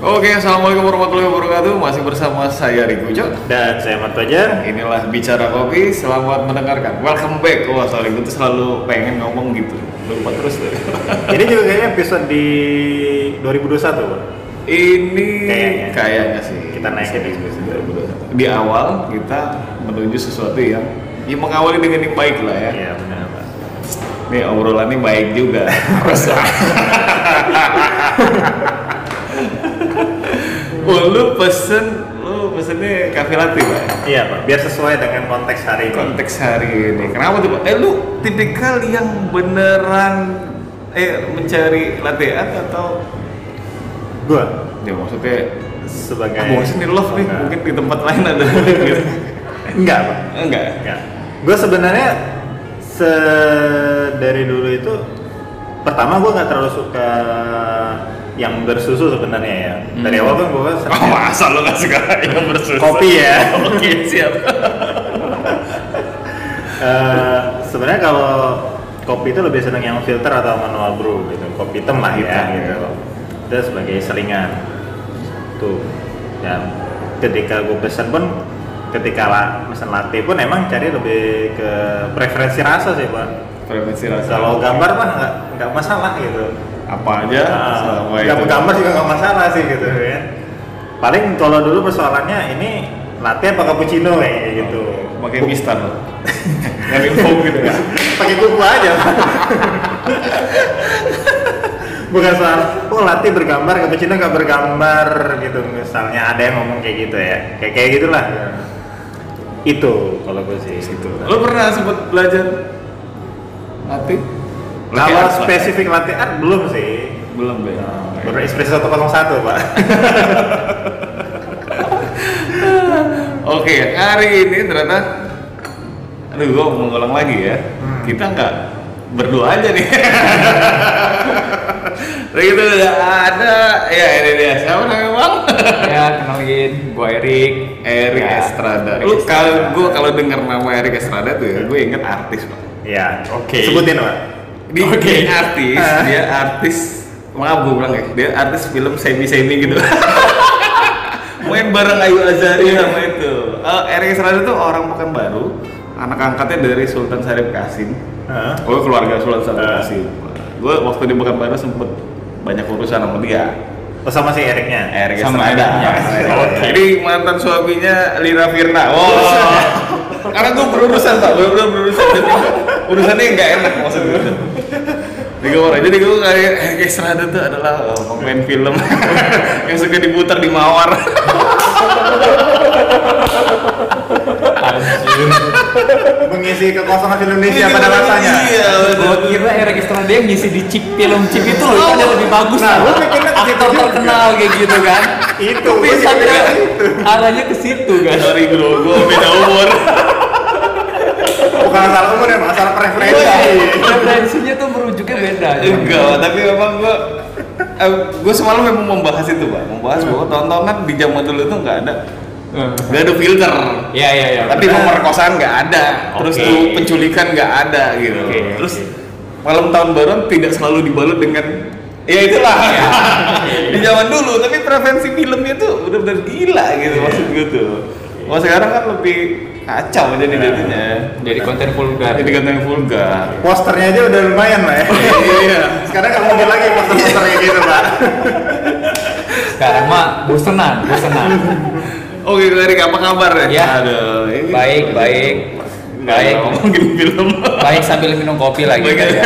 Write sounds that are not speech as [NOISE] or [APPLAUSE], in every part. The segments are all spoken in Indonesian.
Oke, assalamualaikum warahmatullahi wabarakatuh. Masih bersama saya Riko Jo. Dan saya Mat Fajar. Inilah bicara kopi. Selamat mendengarkan. Welcome back. Wah, gue tuh selalu pengen ngomong gitu. Lupa terus deh. [LAUGHS] Ini juga kayaknya episode di 2021, Pak. Ini Kayaknya. kayaknya sih Kita naikin di episode 2021. Di awal kita menuju sesuatu yang ya mengawali dengan yang baik lah ya. Iya, benar, Pak. Nih obrolannya baik juga. [LAUGHS] [LAUGHS] Oh, lu pesen, lu pesennya kafe latte pak? Iya, Pak. Biar sesuai dengan konteks hari ini. Konteks hari ini. Kenapa tuh pak? Eh lu tipikal yang beneran eh mencari latte art atau? Gua Ya maksudnya sebagai ah, gua sini love nih, mungkin di tempat lain ada gitu. [LAUGHS] Enggak, Pak. Enggak. Enggak. Gue sebenarnya se dari dulu itu pertama gue nggak terlalu suka yang bersusu sebenarnya ya. Dari Hmm. awal kan gue Oh, masa lu gak suka [LAUGHS] yang bersusu? Kopi ya. [LAUGHS] Oke, siap. [LAUGHS] Eh, sebenarnya kalau kopi itu lebih seneng yang filter atau manual brew gitu kopi hitam lah ya gitu ya. itu sebagai selingan tuh ya ketika gue pesen pun ketika lah pesen latte pun emang cari lebih ke preferensi rasa sih pak Preferensi rasa. kalau gambar mah nggak nggak masalah gitu apa aja selama itu. gambar juga nggak masalah sih gitu kan paling kalau dulu persoalannya ini latte apa cappuccino kayak gitu. Pakai mistar [LAUGHS] yang info gitu ya. Pakai kuku aja bukan soal oh latte bergambar cappuccino nggak bergambar gitu. Misalnya ada yang ngomong kayak gitu ya. Kayak kayak gitulah. Itu kalau gue sih. Itu lo pernah sempet belajar? Latih kalau spesifik latte art belum sih. Belum ya baru espresso 101 pak. [LAUGHS] Oke hari ini ternyata aduh gua mau ngulang lagi ya. Hmm. kita nggak berdua aja nih. [LAUGHS] Terus itu udah ada ya ini dia. Siapa namanya bang? Ya kenalin gua Erik. Erik Ya, Estrada. Lu kalau gua kalau dengar nama Erik Estrada tuh ya gue inget artis pak. Ya Oke. sebutin pak dia dia artis Ah. dia artis maaf gue bilang ya dia artis film semi semi gitu. [LAUGHS] Main bareng Ayu Azari sama itu. Eh, Erik Estrada tuh orang Pekanbaru anak angkatnya dari Sultan Syarif Kasim Hah? gue keluarga Sultan Syarif Ah. Kasim gue waktu di Pekanbaru sempet banyak urusan sama dia. Oh sama si Eriknya Erik Sama Eriknya. Oke. jadi mantan suaminya Lina Firna. Wow. [LAUGHS] Karena gue berurusan pak. Bener-bener berurusan. Jadi urusannya nggak enak maksud gue gue marah. jadi gue kayak Erik Estrada tuh adalah oh, pemain film [LAUGHS] yang suka diputar di Mawar. Mengisi kekosongan Indonesia pada masanya. iya gua kira Erik Estrada yang ngisi di chip film chip itu loh kan yang lebih bagus Nah, gua mikirnya aktor terkenal kayak gitu kan. Itu. Mikirnya ke situ. arahnya ke situ kan. Sorry bro gue beda umur bukan masalah umur ya masalah preferensi. Referensinya tuh merujuknya beda enggak tapi memang gue gue semalam memang membahas itu pak. Membahas bahwa tontonan di zaman dulu tuh nggak ada nggak ada filter. Ya ya ya tapi pemerkosaan nggak ada terus tuh penculikan nggak ada gitu. Oke, terus malam tahun baru tidak selalu dibalut dengan ya itulah. [LAUGHS] Di zaman dulu tapi preferensi filmnya tuh udah benar gila gitu maksud gue tuh. Kalau sekarang kan lebih kacau jadi jadinya. Jadi konten vulgar. Jadi konten vulgar. Posternya aja udah lumayan lah ya? [LAUGHS] Iya. Sekarang nggak mungkin lagi poster-poster kayak gitu pak. Sekarang mah bosenan bosenan. Oke Erik apa kabar ya Ya. aduh ini baik baik. Nggak baik. ngomongin film. Baik sambil minum kopi lagi Baik. kayak [LAUGHS]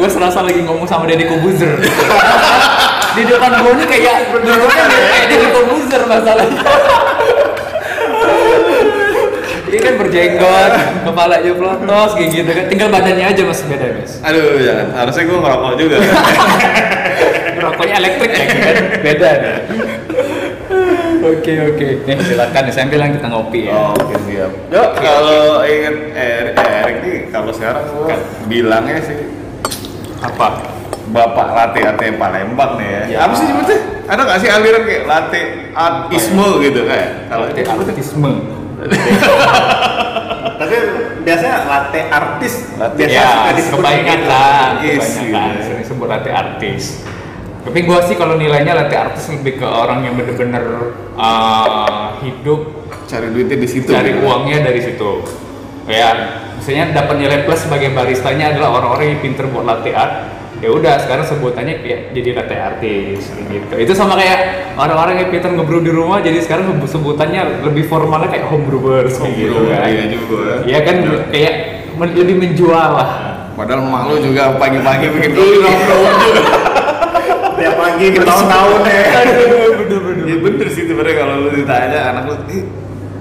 gue serasa lagi ngomong sama Deddy Kobuzer. [LAUGHS] Di depan gue nih kayak duduknya kayak Deddy Kobuzer masalahnya dia kan berjenggot kepalanya pelotos kayak gitu kan. Tinggal badannya aja masih beda guys aduh jangan harusnya gue ngerokok juga. [LAUGHS] Rokoknya elektrik ya kan? Beda nih oke oke. Nih silakan nih sambil yang kita ngopi ya. Oh, Oke siap. Yuk kalau inget Erik, Erik nih kalau sekarang gua bilangnya sih apa? Bapak latte arte Palembang nih ya. Ya. Apa sih sebetulnya? Ada nggak sih aliran kayak latte artisme gitu kayak? Kalau Latte artisme [LAUGHS] Tapi biasanya latte artis Latte- biasa ya suka disebut kebanyakan gitu. lah kebanyakan sering sebut latte artis Tapi gua sih kalau nilainya latih artis lebih ke orang yang bener-bener uh, hidup Cari duitnya di situ. cari gitu. uangnya dari situ. Ya, misalnya dapat nilai plus sebagai baristanya adalah orang-orang yang pinter buat latte art. Ya udah, sekarang sebutannya kayak jadi latte artis gitu. Itu sama kayak orang-orang yang pinter ngebrew di rumah, jadi sekarang sebu- sebutannya lebih formalnya kayak home brewers kayak gitu Bro, kan. Iya juga. Iya kan kayak men- lebih menjual lah. Padahal emak lu juga pagi-pagi bikin kopi nongkrong juga. Tiap pagi bertahun-tahun ya. bener-bener. Iya bener sih sebenarnya kalau lu ditanya anak lu, eh,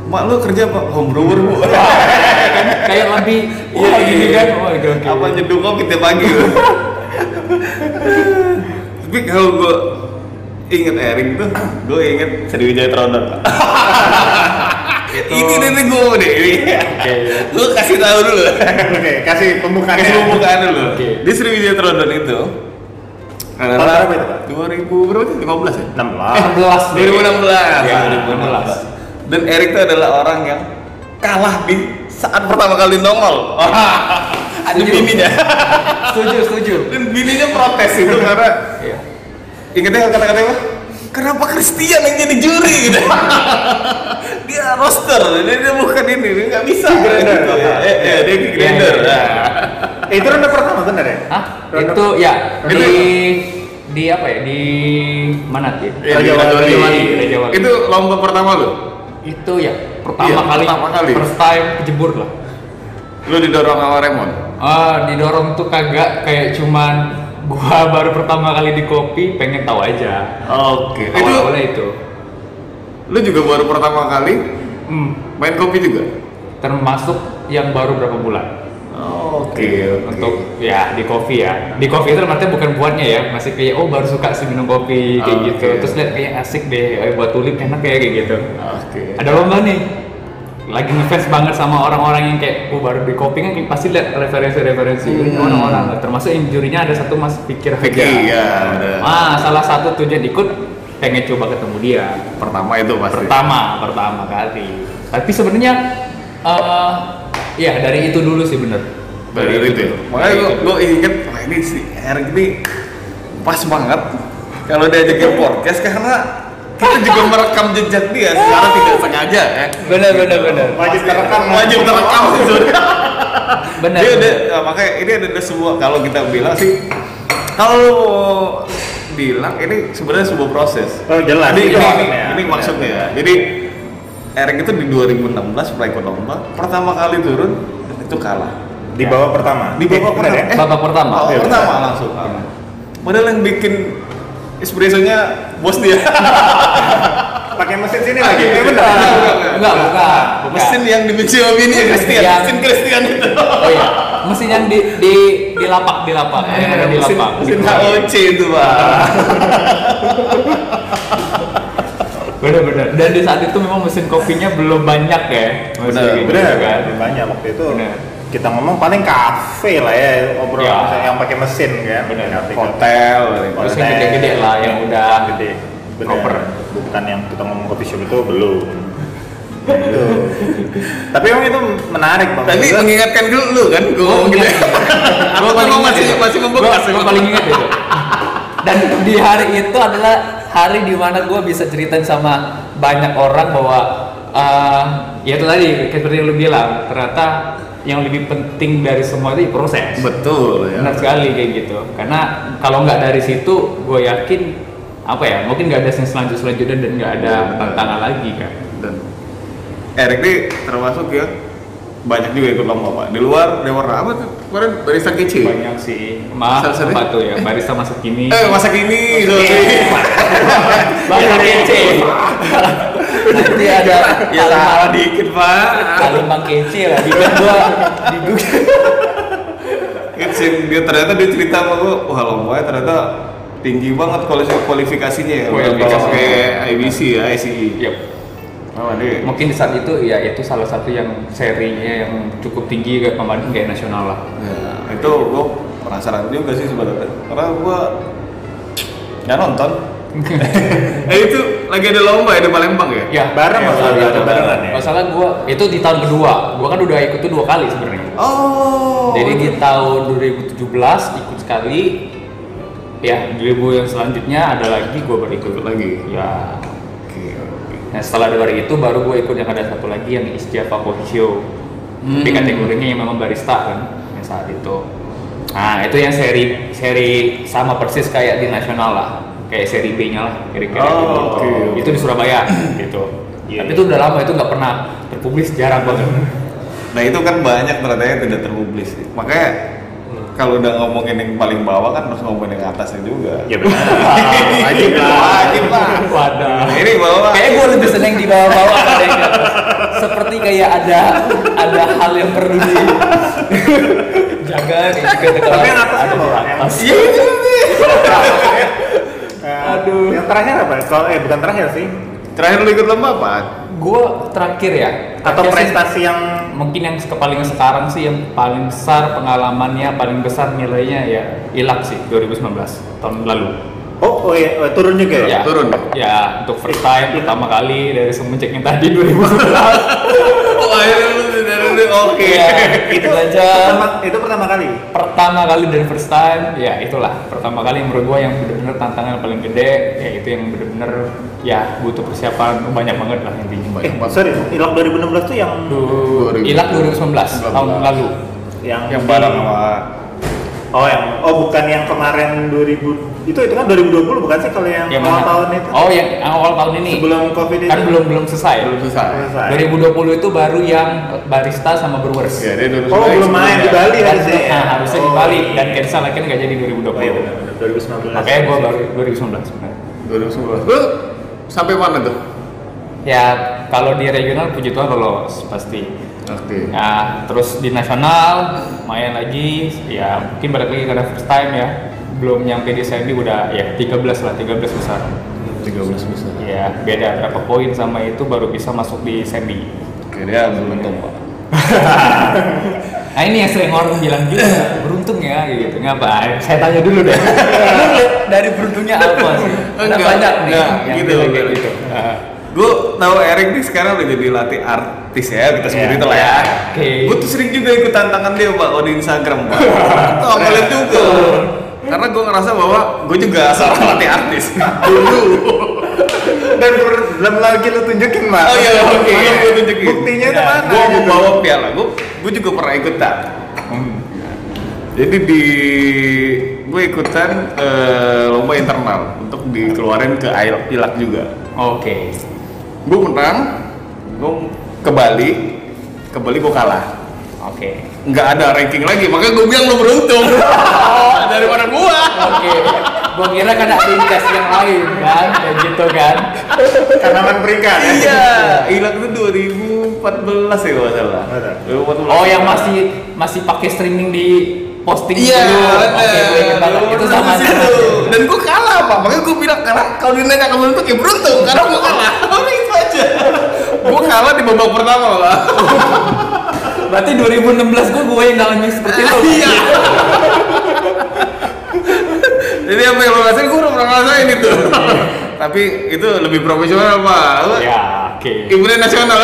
mak lu kerja apa? Home brewer bu. kayak lebih wah gini kan. Oh. Apa nyeduh kopi tiap pagi? Tapi kalau gua inget Erik tuh, gua inget Sriwijaya Trodon. ini nih gue deh, ini. Oke. Gue kasih tahu dulu. Oke, kasih pembukaan. Kasih pembukaan dulu. Oke. Di Sriwijaya Trodon itu Tahun berapa itu, Pak? 2000 berapa sih? 15 ya? 16. 16 2016. Ya, 2016. Dan Erik itu adalah orang yang kalah di saat pertama kali nongol. [LAUGHS] Ada bininya. Setuju, setuju. [LAUGHS] Dan bininya protes itu [LAUGHS] karena Iya. ingetnya kata-kata apa? Kenapa Christian yang jadi juri gitu? dia roster, dia, dia bukan ini, dia nggak bisa. Grinder. Gitu. Eh, eh, dia di grinder. Iya, iya. Eh, itu ronde pertama bener ya? Hah? Ronde- Itu ya Itu- di di apa ya? Di mana sih? Iya, di Raja Wali. Raja. Itu lomba pertama lu? Itu ya pertama Iya, kali. pertama kali. First time kejebur lah. Lu didorong sama Raymond? Ah, didorong tuh kagak kayak cuman [LAUGHS] gua baru pertama kali di kopi pengen tahu aja. Oke. Itu Awal-awalnya itu. lu juga baru pertama kali Hmm, main kopi juga? termasuk yang baru berapa bulan. Oke, untuk ya di kopi ya di kopi itu artinya bukan buatnya ya masih kayak oh baru suka sih minum kopi kayak Oke. gitu terus lihat kayak asik deh eh, buat tulip enak kayak kayak gitu Oke. ada lomba nih lagi ngefans banget sama orang-orang yang kayak oh baru di kopi kan pasti lihat referensi-referensi Hmm. orang-orang termasuk yang jurinya ada satu mas pikir Fikri, aja ya, ada. ah salah satu tujuan ikut pengen coba ketemu dia Pertama itu pasti. pertama pertama kali tapi sebenarnya eh ya dari itu dulu sih bener Dari itu ya? Makanya Dari gue, itu. gue inget, wah ini si Erik ini pas banget kalau diajakin podcast karena kita juga merekam jejak dia secara tidak sengaja ya. bener bener bener Wajib terekam. Wajib terekam sih sebenarnya. bener Dia bener. ada, nah, makanya ini ada, ada sebuah kalau kita bilang sih kalau bilang ini sebenarnya sebuah proses. Oh, jelas. Ini, Itu ini, maksudnya. ini maksudnya ya. Jadi Erik itu di 2016 pernah ikut lomba, pertama kali turun itu kalah. Di bawah pertama. Di babak Bener pertama. ya? Eh, Babak pertama. babak Iya, pertama benar. langsung. Padahal yang bikin espressonya bos dia. [LAUGHS] Pakai mesin sini lagi. iya, Eh, bener. bener. enggak bukan. Mesin yang sama bini ya Christian, Yang- mesin Christian itu. oh iya mesin yang di di di lapak di lapak yang ada di mesin, lapak mesin Di- HOC itu pak. [LAUGHS] bener bener dan di saat itu memang mesin kopinya belum banyak ya Bener, gitu Bener kan kan? Banyak waktu itu. Bener. Kita ngomong paling kafe lah ya obrol Ya. misalnya yang pakai mesin kan. Bener. Kafe- Hotel. Terus yang gede-gede lah, yang udah gede. Bener. proper. Bukan yang kita ngomong coffee shop itu belum. Tapi emang itu menarik bang. Tadi Maksudnya- mengingatkan dulu lu kan, gue Oh, ngomong gitu. iya. Gue Gua paling masih masih membekas. Gua- gua paling ingat itu dan di hari itu adalah hari di mana gue bisa ceritain sama banyak orang bahwa eh, ya itu tadi kayak seperti yang lu bilang ternyata yang lebih penting dari semua itu proses Betul ya. benar sekali kayak gitu karena kalau nggak dari situ gue yakin apa ya mungkin nggak ada yang selanjut selanjutnya dan nggak ada tantangan lagi kan Dan Erik ini termasuk ya banyak juga ikut lomba pak. Di luar dia warna apa tuh? Kemarin barista kece. banyak sih maaf apa tuh ya barista masa kini Eh masa kini, sorry. banyak kece [LAUGHS] nanti ada ya salah dikit pak. kalimat kece lah di gua di gua yang dia ternyata dia cerita sama gua, wah lombanya ternyata tinggi banget kuali- kualifikasinya ya. Kualifikasi. kayak IBC ya, ICE. Yap. Oh, dia mungkin di saat itu ya itu salah satu yang serinya yang cukup tinggi kayak kemarin kayak nasional lah Ya, itu gua penasaran juga sih sebenarnya. Karena gua nggak nonton. Eh itu lagi ada lomba ya di Palembang ya? ya Bareng ya, masalah ada bareng. barengan ya? masalah gua itu di tahun kedua gua kan udah ikut tuh dua kali sebenarnya Oh. jadi di tahun 2017 ikut sekali ya 2000 yang selanjutnya ada lagi gue baru ikut lagi. ya Oke, oke. nah setelah dari itu baru gue ikut yang ada satu lagi yang East Java Coffee Show Hmm. tapi kategorinya yang memang barista kan yang saat itu nah itu yang seri seri sama persis kayak di nasional lah kayak seri B nya lah kira-kira Oh, gitu oke. itu di Surabaya gitu Iya, tapi iya. itu udah lama itu nggak pernah terpublis jarang banget Nah itu kan banyak ternyata yang tidak terpublis. Makanya kalau udah ngomongin yang paling bawah kan harus ngomongin yang atasnya juga. Ya benar. [LAUGHS] Wajib lah. Wajib lah. Wadah. Ini bawah. Kayak gue lebih seneng di bawah-bawah ada yang di atas. Seperti kayak ada ada hal yang perlu di [LAUGHS] jaga nih gitu Tapi yang atasnya ada di bawah, atas. Iya itu nih. [LAUGHS] Aduh. Yang terakhir apa? Kalau eh bukan terakhir sih. Terakhir lu ikut lomba apa? Gue terakhir ya. Atau terakhir sih, prestasi yang mungkin yang ke- paling sekarang sih yang paling besar pengalamannya paling besar nilainya ya ilak sih 2019 tahun lalu. Oh, oh iya, oh, turun juga ya? Ya, turun. Ya, untuk first time pertama kali dari semenjak yang tadi 2011. [LAUGHS] Oh akhirnya lu dari lu oke. Iya, itu aja. Pertama, itu pertama kali. pertama kali dari first time ya itulah pertama kali menurut gua yang bener-bener tantangan paling gede ya itu yang bener-bener ya butuh persiapan banyak banget lah intinya Eh, sorry, ilok 2016 tuh yang ilak 2019 tahun lalu yang Yang sama Oh, yang oh bukan yang kemarin 2000 itu itu kan 2020 bukan sih kalau yang, yang awal mana? tahun itu? oh yang awal tahun ini Sebelum Covid itu. kan belum belum selesai belum selesai. Selesai. 2020 itu baru yang barista sama brewers Iya dia dulu. Oh, belum main di Bali Dan- harusnya. ya? nah, harusnya di Oh, Bali iya. dan cancel akhirnya nggak jadi 2020 Oh iya benar, benar. 2019. makanya gua baru 2019 benar 2011. Lu sampai mana tuh? ya kalau di regional puji Tuhan lolos pasti Oke. Nah, terus di nasional main lagi, ya mungkin balik lagi karena first time ya, belum nyampe di semi udah ya 13 lah, 13 besar. 13 besar. Ya beda berapa poin sama itu baru bisa masuk di semi. Oke dia beruntung pak. [LAUGHS] Nah ini yang sering orang bilang juga beruntung ya gitu. Ngapa? Saya tanya dulu deh. [LAUGHS] Dari beruntungnya apa sih? Enggak, banyak nih enggak, yang gitu, enggak. gitu. Gue tahu Erik nih sekarang udah jadi latih artis ya kita sebut Iya, itu lah ya. iya, oke. Gue tuh sering juga ikut tantangan dia pak kalau di Instagram pak. [LAUGHS] Tuh juga. Karena gue ngerasa bahwa gue juga seorang latih artis [LAUGHS] dulu. Dan belum lagi lu tunjukin, Mas. Oh iya oke. Gue tunjukin. Buktinya itu Ya, mana? Gue mau gitu? bawa piala. Gue gue juga pernah ikutan. hmm. Jadi di gue ikutan eh, lomba internal untuk dikeluarin ke Ilak Ilak juga. Oke. Gue menang, gue ke Bali, ke Bali gue kalah. Oke. Nggak ada ranking lagi, makanya gue bilang lo beruntung [LAUGHS] daripada gua. Oke. Gua kira kan ada indikasi yang lain kan, kayak gitu kan. Tanaman peringkat ya. Iya, Ilak itu 2014 ya kalau salah. Betul. 2014. Oh yang masih masih pakai streaming di posting Iya, dulu. Oke, gue ingat banget. Itu sama situ. Dan gue kalah pak, makanya gue bilang kalah. Kalau ditanya kamu beruntung ya beruntung, karena gue kalah. [LAUGHS] Udah itu aja. gue kalah di babak pertama pak. Berarti 2016 gue gue yang ngalamin seperti itu. Iya. Jadi apa yang lo rasain, gue udah pernah ngerasain itu. Tapi itu lebih profesional pak. Lu Ya, oke. Ibunya nasional.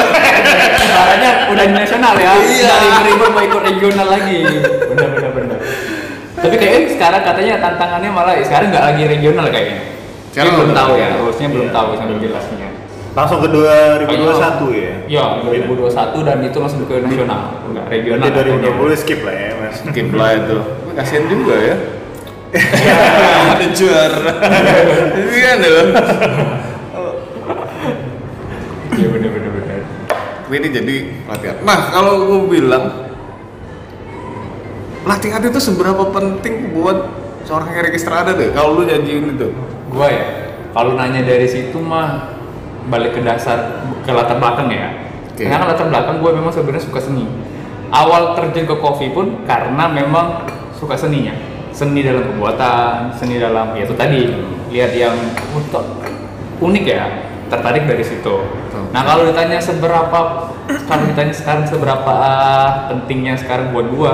Caranya udah di nasional ya. Iya. Dari ribut mau ikut regional lagi. Bener bener bener. Tapi kayaknya sekarang katanya tantangannya malah sekarang nggak lagi regional kayaknya. Sekarang belum tahu ya, harusnya belum Iya. tahu sampai jelasnya. Langsung ke 2021 ya. Ya, 2021 dan itu langsung ke nasional, enggak regional. Jadi 2020 skip lah ya, Mas. Skip lah itu. Kasian juga ya. [LAUGHS] Ada juara. Ini kan loh. Iya bener bener bener. Ini jadi latihan. Nah, kalau gue bilang latihan itu seberapa penting buat seorang Erik Estrada deh kalau lu nyanyiin itu. Gua ya, kalau nanya dari situ mah balik ke dasar ke latar belakang ya. Oke. Karena kan latar belakang gue memang sebenarnya suka seni. Awal terjun ke kopi pun karena memang suka seninya. Seni dalam pembuatan, seni dalam ya itu tadi lihat yang untuk unik ya, tertarik dari situ. Nah kalau ditanya seberapa, kalau ditanya sekarang seberapa ah, pentingnya sekarang buat gua,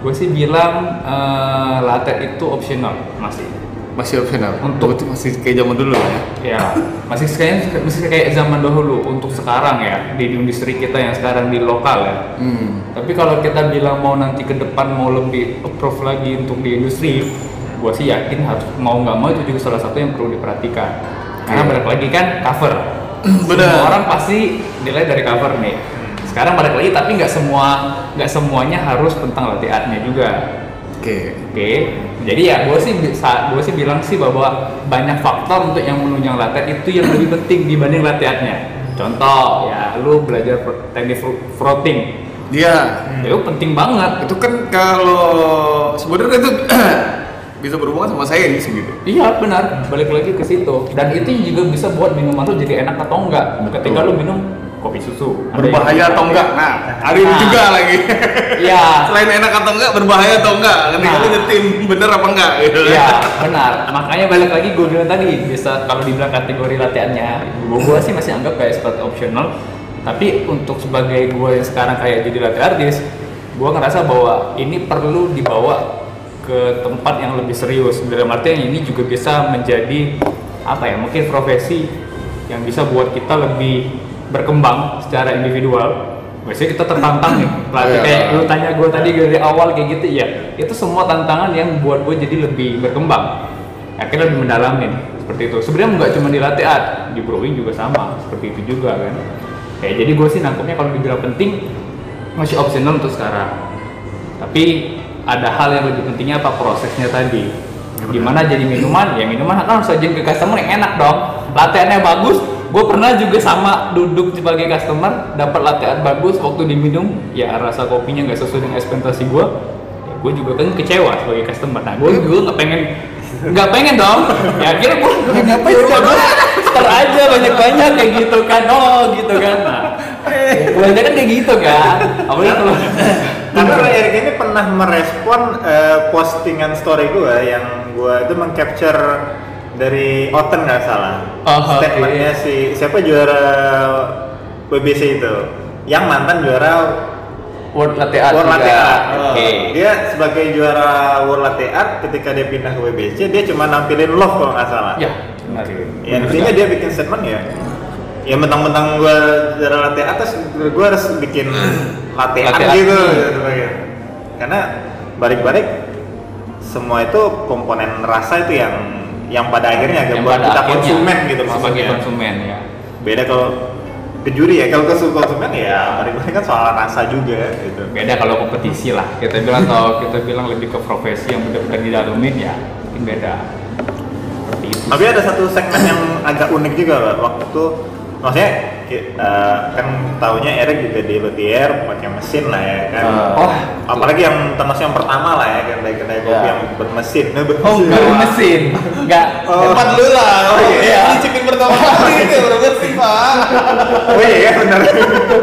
gue sih bilang eh, latte itu optional masih. Masih opsional. Untuk- Berarti masih kayak zaman dulu ya. Ya, masih kayak masih kayak zaman dahulu untuk sekarang ya di industri kita yang sekarang di lokal ya. Hmm. Tapi kalau kita bilang mau nanti ke depan mau lebih approve lagi untuk di industri, gue sih yakin harus mau nggak mau itu juga salah satu yang perlu diperhatikan karena balik lagi kan cover [CLEARS THROAT] Benar. Semua orang pasti nilai dari cover nih sekarang balik lagi tapi nggak semua nggak semuanya harus tentang latte art-nya juga Oke. Oke, jadi ya gue sih gue sih bilang sih bahwa banyak faktor untuk yang menunjang latte itu yang lebih penting dibanding latte art-nya. Contoh ya, lu belajar teknik fro- frotting, Dia ya itu penting banget. itu kan kalau sebenarnya itu [CLEARS THROAT] bisa berhubungan sama sains gitu. Iya benar, balik lagi ke situ. Dan itu juga bisa buat minuman lu jadi enak atau enggak. Ketika lu minum kopi susu, Berbahaya atau enggak? Nah, ada ini Nah. juga lagi. Iya. [LAUGHS] Selain enak atau enggak, berbahaya atau enggak? Ketika Nah. lu nyetim bener apa enggak gitu. Iya, benar. Makanya balik lagi gue bilang tadi, bisa kalau dibilang kategori latihannya, gue gue sih masih anggap kayak seperti optional. Tapi untuk sebagai gue yang sekarang kayak jadi latih artis, gue ngerasa bahwa ini perlu dibawa ke tempat yang lebih serius. Dalam artian ini juga bisa menjadi apa ya? Mungkin profesi yang bisa buat kita lebih berkembang secara individual. Biasanya kita tertantang nih, pelatih Iya. kayak lu tanya gue tadi dari awal kayak gitu ya itu semua tantangan yang buat gue jadi lebih berkembang akhirnya lebih mendalamin seperti itu sebenarnya nggak cuma di latte art di brewing juga sama seperti itu juga kan kayak jadi gue sih nangkepnya kalau dibilang penting masih optional untuk sekarang tapi ada hal yang lebih pentingnya apa? Prosesnya tadi. Gimana jadi minuman? Ya minuman. Kan harus sajiin ke customer yang enak dong. Latte artnya bagus. Gue pernah juga sama duduk sebagai customer dapat latte art bagus waktu diminum. Ya rasa kopinya nggak sesuai dengan ekspektasi gue ya gue juga kan kecewa sebagai customer. Nah gue juga nggak pengen nggak pengen dong. Ya akhirnya gue [LAUGHS] ngapain udah gue start aja banyak banyak kayak gitu kan. Oh gitu kan. Nah kebanyakan kan kayak gitu kan. Apalagi kalau Karena Erik ini pernah merespon eh, postingan story gue yang gue itu mengcapture dari Oten nggak salah. Oh. Statementnya si siapa juara WBC itu, yang mantan juara World Latte Art World. Latte Art. Oke. Dia sebagai juara World Latte Art ketika dia pindah ke WBC dia cuma nampilin love kalau nggak salah. Ya, benar. Ya, intinya dia bikin statement ya. Ya mentang-mentang gua juara latte atas, gua harus bikin [CLEARS THROAT] Latte art. gitu, gitu sebagai. Karena balik-balik semua itu komponen rasa itu yang yang pada akhirnya Yang buat kita akhirnya, konsumen gitu sebagai maksudnya. konsumen ya. Beda kalau ke juri ya, kalau ke konsumen ya balik-balik kan soal rasa juga gitu. Beda kalau kompetisi lah. Kita bilang atau kita bilang lebih ke profesi yang benar-benar didalamin ya, mungkin beda. Tapi ada satu segmen yang agak unik juga Pak. waktu itu maksudnya eh, kan tahunya Eric juga di Luthier pakai mesin lah ya kan. Oh, apalagi yang termasuk yang pertama lah ya kedai-kedai kopi Ya. yang bermesin. Nah, bermesin. Oh, [LAUGHS] enggak. mesin, enggak. Oh. Tempat lu lah. Oh, iya. Dicipin pertama kali itu berarti sih, Pak. [LAUGHS] Oh iya ya benar.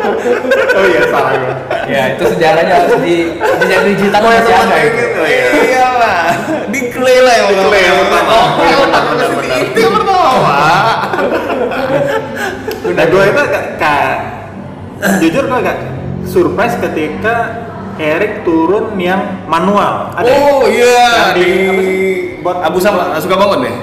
[LAUGHS] oh iya salah gua. Ya itu sejarahnya harus di jejak digital Oh, yang masih ada itu. gitu ya. Iyalah. Di clay lah yang Di clay yang pertama. Oh, mesin benar. itu yang pertama, Pak. Nah gue itu agak ka- jujur gue agak surprise ketika Eric turun yang manual. Ada? Oh iya Yang di di- buat Abu Sama suka bangun deh.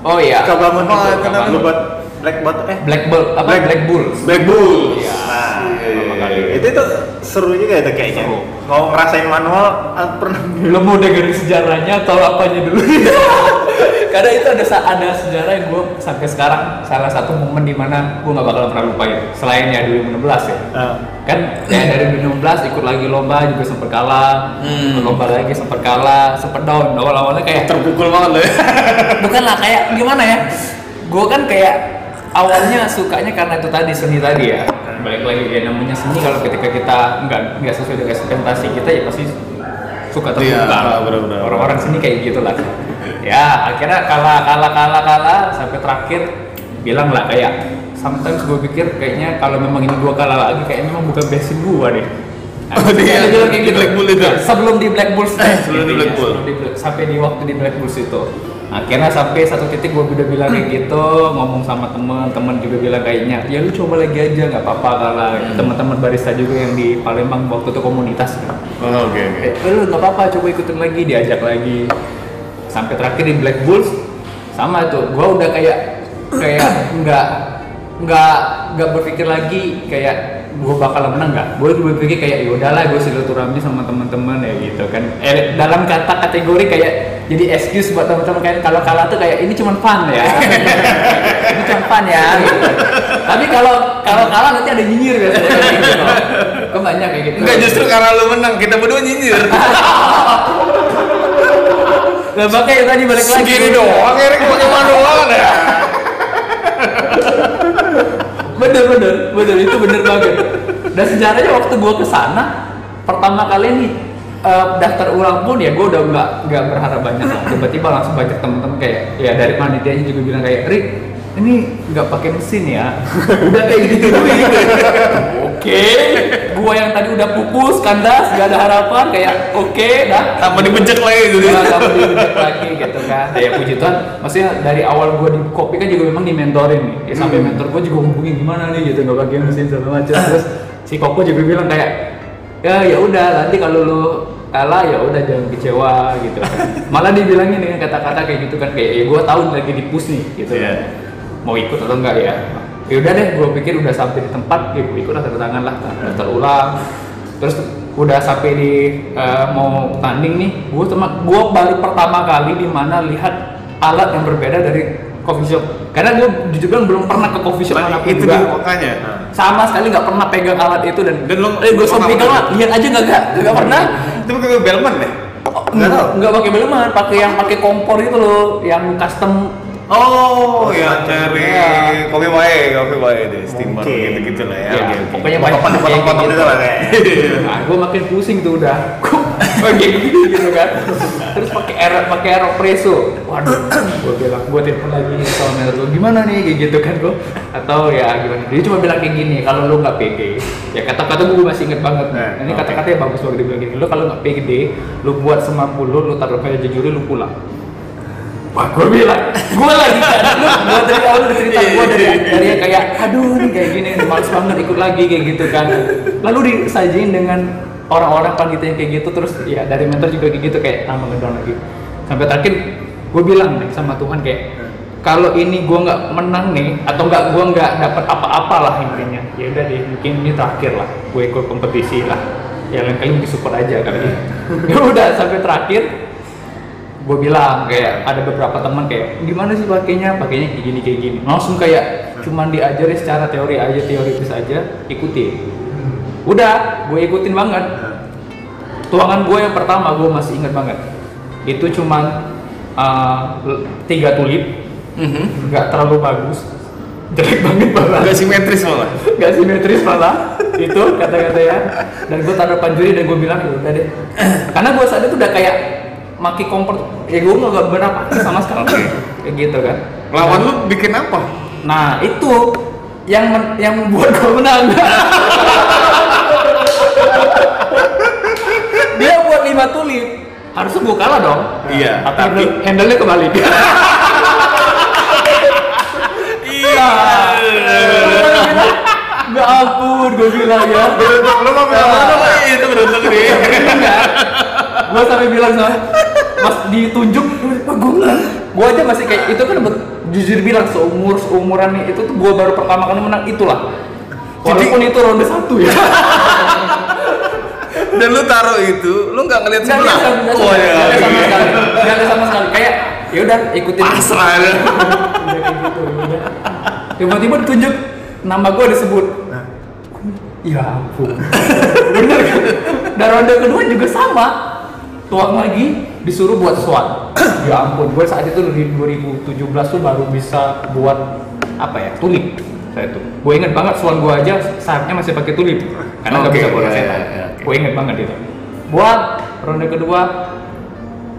Oh iya. Suka bangun Oh, itu. kenapa? Lu buat Black Bot eh Black Bull apa Black- Black Bull. Black Bull. Iya. Nah, Pertama kali. itu itu seru juga itu kayaknya. Seru. Mau ngerasain manual ah, pernah Lo mau dengerin sejarahnya atau apanya dulu? [LAUGHS] Karena itu ada ada sejarah yang gue sampai sekarang salah satu momen di mana gue nggak bakal pernah lupain. Selain ya 2016 ya. Ah. Kan ya dari 2016 ikut lagi lomba juga sempat kalah, Hmm. ikut lomba lagi sempat kalah, sempat down. Awal-awalnya kayak Terpukul banget loh. ya. [LAUGHS] bukan lah kayak gimana ya? Gue kan kayak awalnya sukanya karena itu tadi seni tadi ya. Balik lagi ya namanya seni kalau ketika kita nggak nggak sesuai dengan ekspektasi kita ya pasti suka Iya, terbuka. benar-benar. Orang-orang sini kayak gitu lah. Ya akhirnya kalah kalah kalah kalah sampai terakhir bilang lah kayak sometimes gue pikir kayaknya kalau memang ini gue kalah lagi kayak memang bukan basic gue deh. Oh, dia bilang kayak di gitu. Black Bull itu? Nah, sebelum di Black Bulls Eh, sebelum di Black Bull. Black- sampai di waktu di Black Bulls itu akhirnya sampai satu titik gue udah bilang kayak gitu ngomong sama temen temen juga bilang kayaknya ya lu coba lagi aja nggak apa-apa kalau Hmm. teman-teman barista juga yang di Palembang waktu itu komunitas kan Oh, oke oke. eh lu nggak apa-apa coba ikutin lagi diajak lagi sampai terakhir di Black Bulls sama tuh gue udah kayak kayak nggak nggak nggak berpikir lagi kayak gue bakal menang nggak? Gue berpikir kayak ya udahlah gue silaturahmi sama teman-teman ya gitu kan. Eh, dalam kata kategori kayak jadi excuse buat teman-teman kayak kalau kalah tuh kayak ini cuma fun ya. [LAUGHS] Ini cuma fun ya. Gitu. tapi kalau kalau kalah nanti ada nyinyir biasanya gitu. Kok banyak kayak gitu? Enggak justru karena lu menang, kita berdua nyinyir. [LAUGHS] Nah, makanya tadi balik lagi. Segini doang, Erik pakai manual ya. Bener bener bener. Itu bener banget. Dan sejarahnya waktu gua ke sana pertama kali nih eh, daftar ulang pun ya gua udah nggak nggak berharap banyak. Tiba-tiba langsung banyak temen-temen kayak ya dari panitianya juga bilang kayak Rik ini nggak pakai mesin ya? [LAUGHS] Udah kayak gitu oke. Gua yang tadi udah pupus kandas gak ada harapan kayak oke dah. Tanpa dibejek lagi gitu. Perlu dibejek lagi gitu kan. Ya puji Tuhan. Maksudnya dari awal gua di kopi kan juga memang dimentorin nih. Ya, sampai mentor gua juga hubungin gimana nih? gitu nggak pakai mesin segala macam. Terus si Koko juga bilang kayak ya ya udah nanti kalau lu kalah ya udah jangan kecewa gitu kan. [LAUGHS] Malah dibilangin dengan kata-kata kayak gitu kan kayak ya gua tahu lagi di push nih gitu Iya. Mau ikut atau enggak ya ya udah deh gua pikir udah sampai di tempat ya gua ikut lah tanda tangan lah daftar ulang terus udah sampai di eh, mau tanding nih gue cuma gue baru pertama kali di mana lihat alat yang berbeda dari coffee shop karena gue jujur bilang belum pernah ke coffee shop Nah, itu juga dia makanya. sama sekali nggak pernah pegang alat itu dan Dan lo- eh gue sampai pernah pegang lah pegang? lihat aja nggak nggak nggak pernah Itu pakai Belman deh. nggak nggak pakai beleman pakai yang pakai kompor itu loh yang custom Oh, ya cari Iya. kopi wae, kopi wae deh, steamer gitu-gitu lah ya. Ya, Oke, oke. pokoknya banyak Potong-potong gitu lah kayak. Gue makin pusing tuh udah. Gini gitu kan. Terus pakai air pakai aeropresso. Waduh, gue bilang gue telepon lagi sama gue gimana nih kayak gitu kan gue. Atau ya gimana? Dia cuma bilang kayak gini, kalau lu nggak pede, ya kata-kata gue masih inget banget. Nah, Ini oke. kata-katanya bagus banget dia bilang gini. Lu kalau nggak pede, lu buat semampu lu, lu taruh kayak jujur lu pulang. Wah, gue bilang, gue lagi kan, gue dari awal udah cerita gue dari dari yang kayak, aduh nih kayak gini, males banget ikut lagi kayak gitu kan. Lalu disajin dengan orang-orang panitia yang kayak gitu, terus ya dari mentor juga kayak gitu kayak tambah ngedown lagi. Sampai terakhir gue bilang nih sama Tuhan kayak, kalau ini gue nggak menang nih, atau nggak gue nggak dapat apa-apa lah intinya, ya udah deh, mungkin ini terakhir lah, gue ikut kompetisi lah. Ya lain kali mungkin support aja kali. [LAUGHS] ya udah sampai terakhir gue bilang kayak ada beberapa teman kayak gimana sih pakainya? Pakainya kayak gini kayak gini. Langsung kayak cuman diajarin secara teori aja teoritis aja ikuti udah gue ikutin banget. Tuangan gue yang pertama gue masih ingat banget. Itu cuman uh, tiga tulip. Mhm. nggak terlalu bagus. Jelek banget malah. Agak simetris malah. nggak simetris malah. Itu kata-kata ya. Dan gue taruh panjuri dan gue bilang ya udah deh. [CLEARS THROAT] Karena gue saat itu udah kayak maki kompor ya gue nggak benar pakai sama sekali. Kayak gitu kan. Lawan lu bikin apa? nah itu yang men- yang membuat gue menang. [LAUGHS] Dia buat lima tulip. Harusnya gue kalah dong. Iya, tapi tapi handle nya kebalik [LAUGHS] iya. Gak ampun, gue bilang ya. Beruntung lu mau bilang beruntung eh, itu beruntung nih. [LAUGHS] gue sampai bilang sama mas ditunjuk wah gue gue aja masih kayak itu kan jujur bilang seumur seumuran nih itu tuh gue baru pertama kali menang itulah. Walaupun itu ronde satu ya. [LAUGHS] Dan lu taruh itu, lu nggak ngeliat sebelah. nggak Oh iya. nggak ada sama sekali. Nggak ada sama sekali. Kayak ya udah ikutin. Pasrah ya. Udah kayak gitu, udah. tiba-tiba ditunjuk nama gue disebut. Ya ampun. [LAUGHS] Bener kan? Dan ronde kedua juga sama. Tuang lagi disuruh buat SWOT [COUGHS] ya ampun gue saat itu di 2017 tuh baru bisa buat apa ya tulip. Saya tuh gue inget banget SWOT gue aja saatnya masih pakai tulip. Karena nggak Oke, bisa buat setan iya, iya, oke. gue inget banget itu. Buat ronde kedua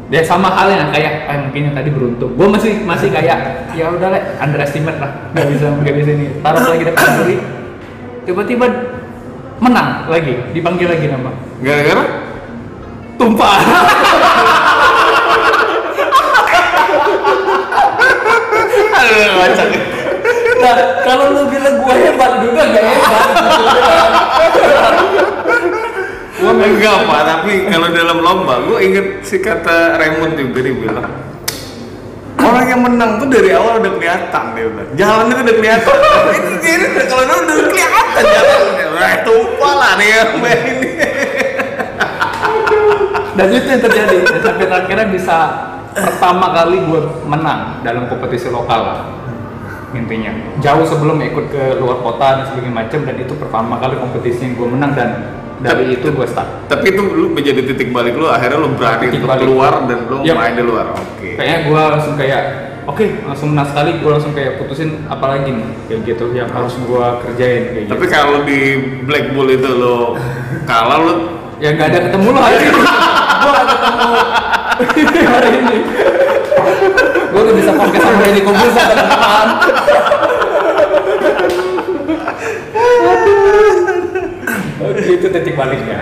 ya sama halnya kayak ah, mungkin yang tadi beruntung. Gue masih masih kayak ya udah lah underestimate lah. Nggak bisa nggak bisa ini. Taruh lagi depan diri tiba-tiba menang lagi dipanggil lagi nama. Gara-gara? Tumpah. Aduh, nah kalau lu bilang gue hebat juga gak hebat. Gua enggak pak, tapi kalau dalam lomba, gua inget si kata Raymond juga dia bilang, orang yang menang tuh dari awal udah kelihatan dia udah jalannya tuh udah kelihatan. [LAUGHS] Ini kalau udah udah kelihatan jalannya. Wah tumpah lah nih yang main ini dan itu yang terjadi. Dan sampai akhirnya bisa pertama kali gue menang dalam kompetisi lokal. Intinya. Jauh sebelum ikut ke luar kota dan sebagainya macam dan itu pertama kali kompetisi yang gue menang dan dari itu gue start. tapi itu lu menjadi titik balik lu akhirnya lu berani Titik untuk balik. keluar dan lu Yap. main di luar. Oke. Kayaknya gue langsung kayak oke langsung menang sekali. Gue langsung kayak putusin apa lagi nih? Kayak gitu yang harus gue kerjain kayak tapi gitu. kalau di Black Bull itu lo kalah lu ya nggak ada ketemu lo hari [LAUGHS] ini gue gak ketemu hari ini gue gak bisa podcast sama Deddy Kobuser teman Oke, itu titik baliknya.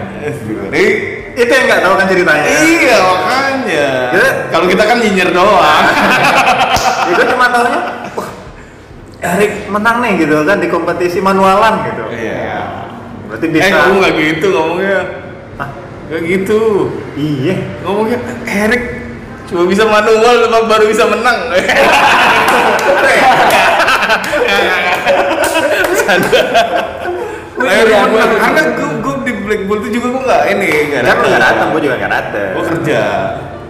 Ini Itu yang nggak tahu kan ceritanya. iya makanya Ya. kalau kita kan nyinyir doang [LAUGHS] itu cuma tahunya, Erik menang nih gitu kan di kompetisi manualan gitu. iya Berarti eh bisa. kamu nggak gitu ngomongnya Nggak gitu Iya. ngomongnya Erik cuma bisa manual cuma baru bisa menang [LAUGHS] Wih, Akhirnya iya, menang. gua- karena gue gue di Black Bull itu juga gue nggak ini nggak Kan lu nggak datang, gue juga nggak datang. gue kerja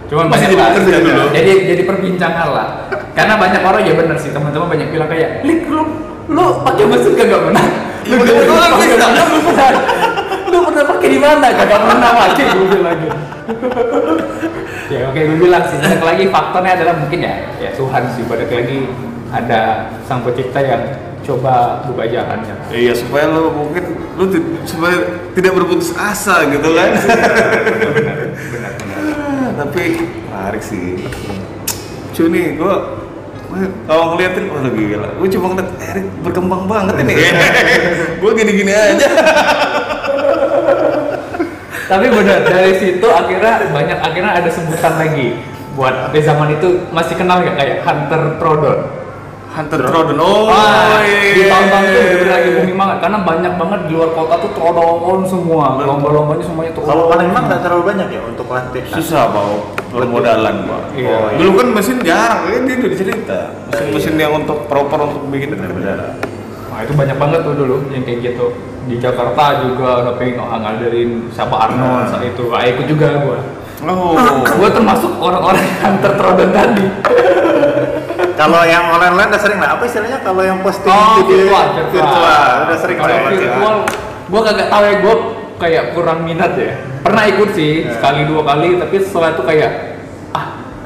Cuman Masih banyak jadi lah. pekerja dulu. Jadi jadi perbincangan lah. Karena banyak orang ya bener sih teman-teman banyak bilang kayak, "Lik lu lu pakai mesin kagak menang." Lu Iya, banget, menang, lu lu pernah pakai di mana kagak menang aja gue bilang gitu. [LAUGHS] ya oke gue bilang sih balik lagi faktornya adalah mungkin ya ya Tuhan sih balik lagi ada sang pencipta yang coba buka jalannya Iya supaya lo mungkin lo supaya tidak berputus asa gitu kan. [LAUGHS] Ah, Tapi menarik sih. Cu nih gua kalau ngeliatin wah lagi gila. Gua cuma ngeliat Erik berkembang banget ini. [LAUGHS] gua gini-gini aja. tapi benar dari situ akhirnya banyak akhirnya ada sebutan lagi buat di zaman itu masih kenal nggak kayak Hunter Trodon Hunter Trodon. Oh, Wah, iya. di tahun-tahun itu bener-bener lagi booming banget. Karena banyak banget di luar kota tuh trodon semua. Lomba-lombanya semuanya tuh Kalau Palembang nggak terlalu banyak ya untuk latih. susah bau. Permodalan pak. Iya. Oh, Dulu kan mesin jarang, kan dia udah cerita. Mesin-mesin yang untuk proper untuk bikin. Benar-benar. nah itu banyak banget tuh dulu yang kayak gitu. Di Jakarta juga tapi ngadarin siapa Arnold saat itu. Ah, ikut juga gua. Oh, gua termasuk orang-orang yang tertrodon tadi [LAUGHS] Kalau yang online-online udah sering lah. Apa istilahnya kalau yang posting oh video virtual virtual udah sering kalau ya. virtual gua kagak tahu ya gua kayak kurang minat ya pernah ikut sih Ya. sekali dua kali tapi setelah itu kayak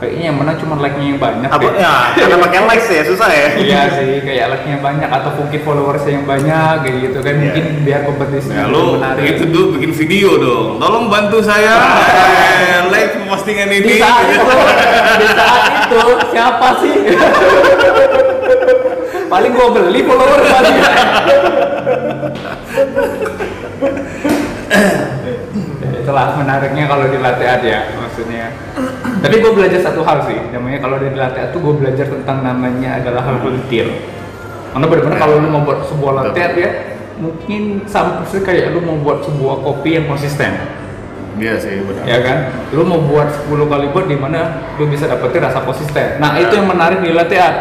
kayaknya yang menang cuma like-nya yang banyak Apa deh. ya? Karena pakai likes ya susah ya. iya sih kayak like-nya banyak atau mungkin followers yang banyak kayak gitu kan Iya. mungkin biar kompetisi Ya lu itu dulu bikin video dong. Tolong bantu saya [LAUGHS] like postingan di ini. saat itu di saat itu siapa sih [LAUGHS] paling gua beli follower paling Ya, [COUGHS] itulah menariknya kalau di lateat ya maksudnya. Tapi gue belajar satu hal sih namanya kalau di lateat tuh gue belajar tentang namanya adalah hal detail. Karena benar-benar kalau lu mau buat sebuah lateat ya mungkin sama persis kayak lu mau buat sebuah kopi yang konsisten. Iya sih benar. ya kan? Lu mau buat 10 kali buat di mana lu bisa dapetin rasa konsisten. Nah itu yang menarik di latte art.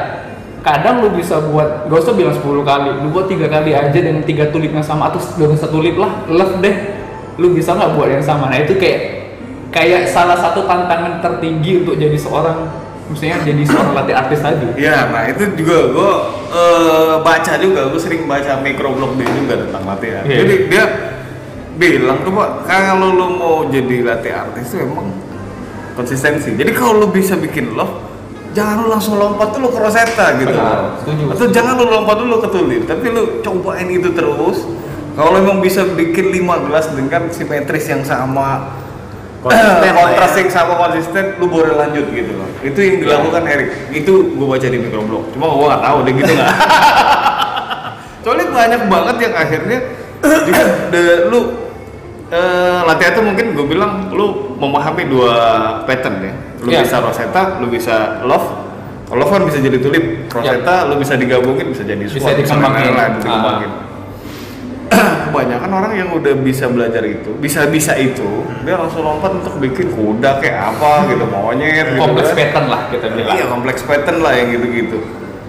Kadang lu bisa buat gak usah bilang 10 kali lu buat tiga kali aja dengan tiga tulip yang sama atau dengan satu tulip lah love deh lu bisa nggak buat yang sama nah itu kayak kayak salah satu tantangan tertinggi untuk jadi seorang maksudnya jadi seorang [COUGHS] latte artist tadi Iya, nah itu juga gue eh, baca juga, gue sering baca microblog dia juga tentang latihan. Iya. Jadi dia bilang tuh pak, kalau lu mau jadi latih artis tuh emang konsistensi. Jadi kalau lu bisa bikin love, jangan lu langsung lompat dulu ke Rosetta gitu. Benar, setuju. Atau jangan lu lompat dulu ke tulip, tapi lu cobain itu terus. Kalau emang bisa bikin 5 gelas dengan simetris yang sama, Konsisten [CLEARS THROAT] lah kontras ya. yang sama konsisten, lu boleh lanjut gitu loh. Itu yang dilakukan Erik. Itu gue baca di microblog. Cuma gue nggak tahu deh gitu nggak. [LAUGHS] Soalnya banyak banget yang akhirnya [CLEARS THROAT] juga de- lu eh, latihan tuh mungkin gue bilang lu memahami dua pattern ya. Lu Iya. bisa Rosetta, lu bisa Love. Kalau Love kan bisa jadi tulip, Rosetta lu bisa digabungin bisa jadi Bisa sword, dikembangin. lain-lain, Ah. dikembangin. [CLEARS THROAT] kebanyakan orang yang udah bisa belajar itu, bisa-bisa itu, dia langsung lompat untuk bikin kuda kayak apa gitu, monyet gitu kompleks kan. pattern lah kita bilang Iya, kompleks pattern lah yang gitu-gitu.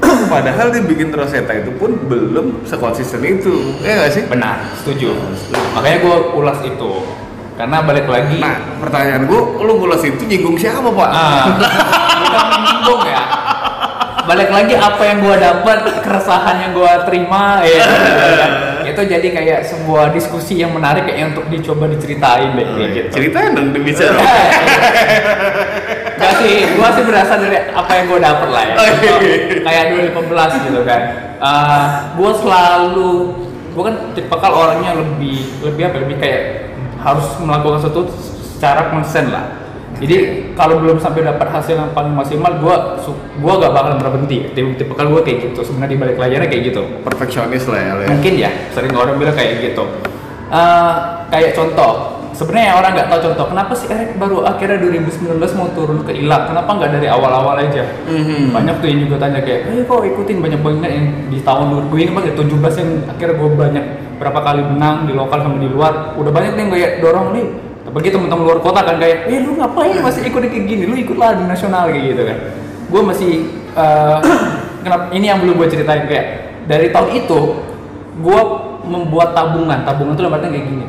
[CLEARS THROAT] Padahal dia bikin Rosetta itu pun belum sekonsisten itu, ya nggak sih? benar setuju makanya gue ulas itu karena balik lagi Nah, pertanyaan gua, lu ngulas itu nyinggung siapa pak? Ah, [LAUGHS] bukan menyinggung ya. Balik lagi apa yang gua dapat, keresahan yang gua terima, ya. [LAUGHS] itu jadi kayak sebuah diskusi yang menarik kayak untuk dicoba diceritain deh, kayak gitu. Ceritain dong bicara. Gak sih, gua sih berasal dari apa yang gua dapet lah ya. Oh, iya. Kayak 2015 gitu kan. Uh, gua selalu, gua kan tipikal orangnya lebih, lebih apa? Lebih kayak harus melakukan sesuatu secara konsen lah. Jadi kalau belum sampai dapat hasil yang paling maksimal, gua su- gua gak bakalan berhenti. Tipe tipikal gua kayak gitu. Sebenarnya di balik layarnya kayak gitu Perfeksionis lah ya. ya. mungkin ya sering orang bilang kayak gitu Eh, kayak contoh sebenarnya orang nggak tahu contoh kenapa sih Eric baru akhirnya 2019 mau turun ke ilak kenapa nggak dari awal-awal aja Mhm. banyak tuh yang juga tanya kayak eh kok ikutin banyak banget yang di tahun 2000 ini banget 17 yang akhirnya gue banyak berapa kali menang di lokal sama di luar udah banyak nih yang kayak dorong nih apalagi temen-temen luar kota kan kayak eh lu ngapain masih ikut kayak gini? Lu ikutlah di nasional kayak gitu kan. Gue masih eh, [CLEARS THROAT] kenapa ini yang belum gue ceritain kayak dari tahun itu gue membuat tabungan. Tabungan itu artinya kayak gini.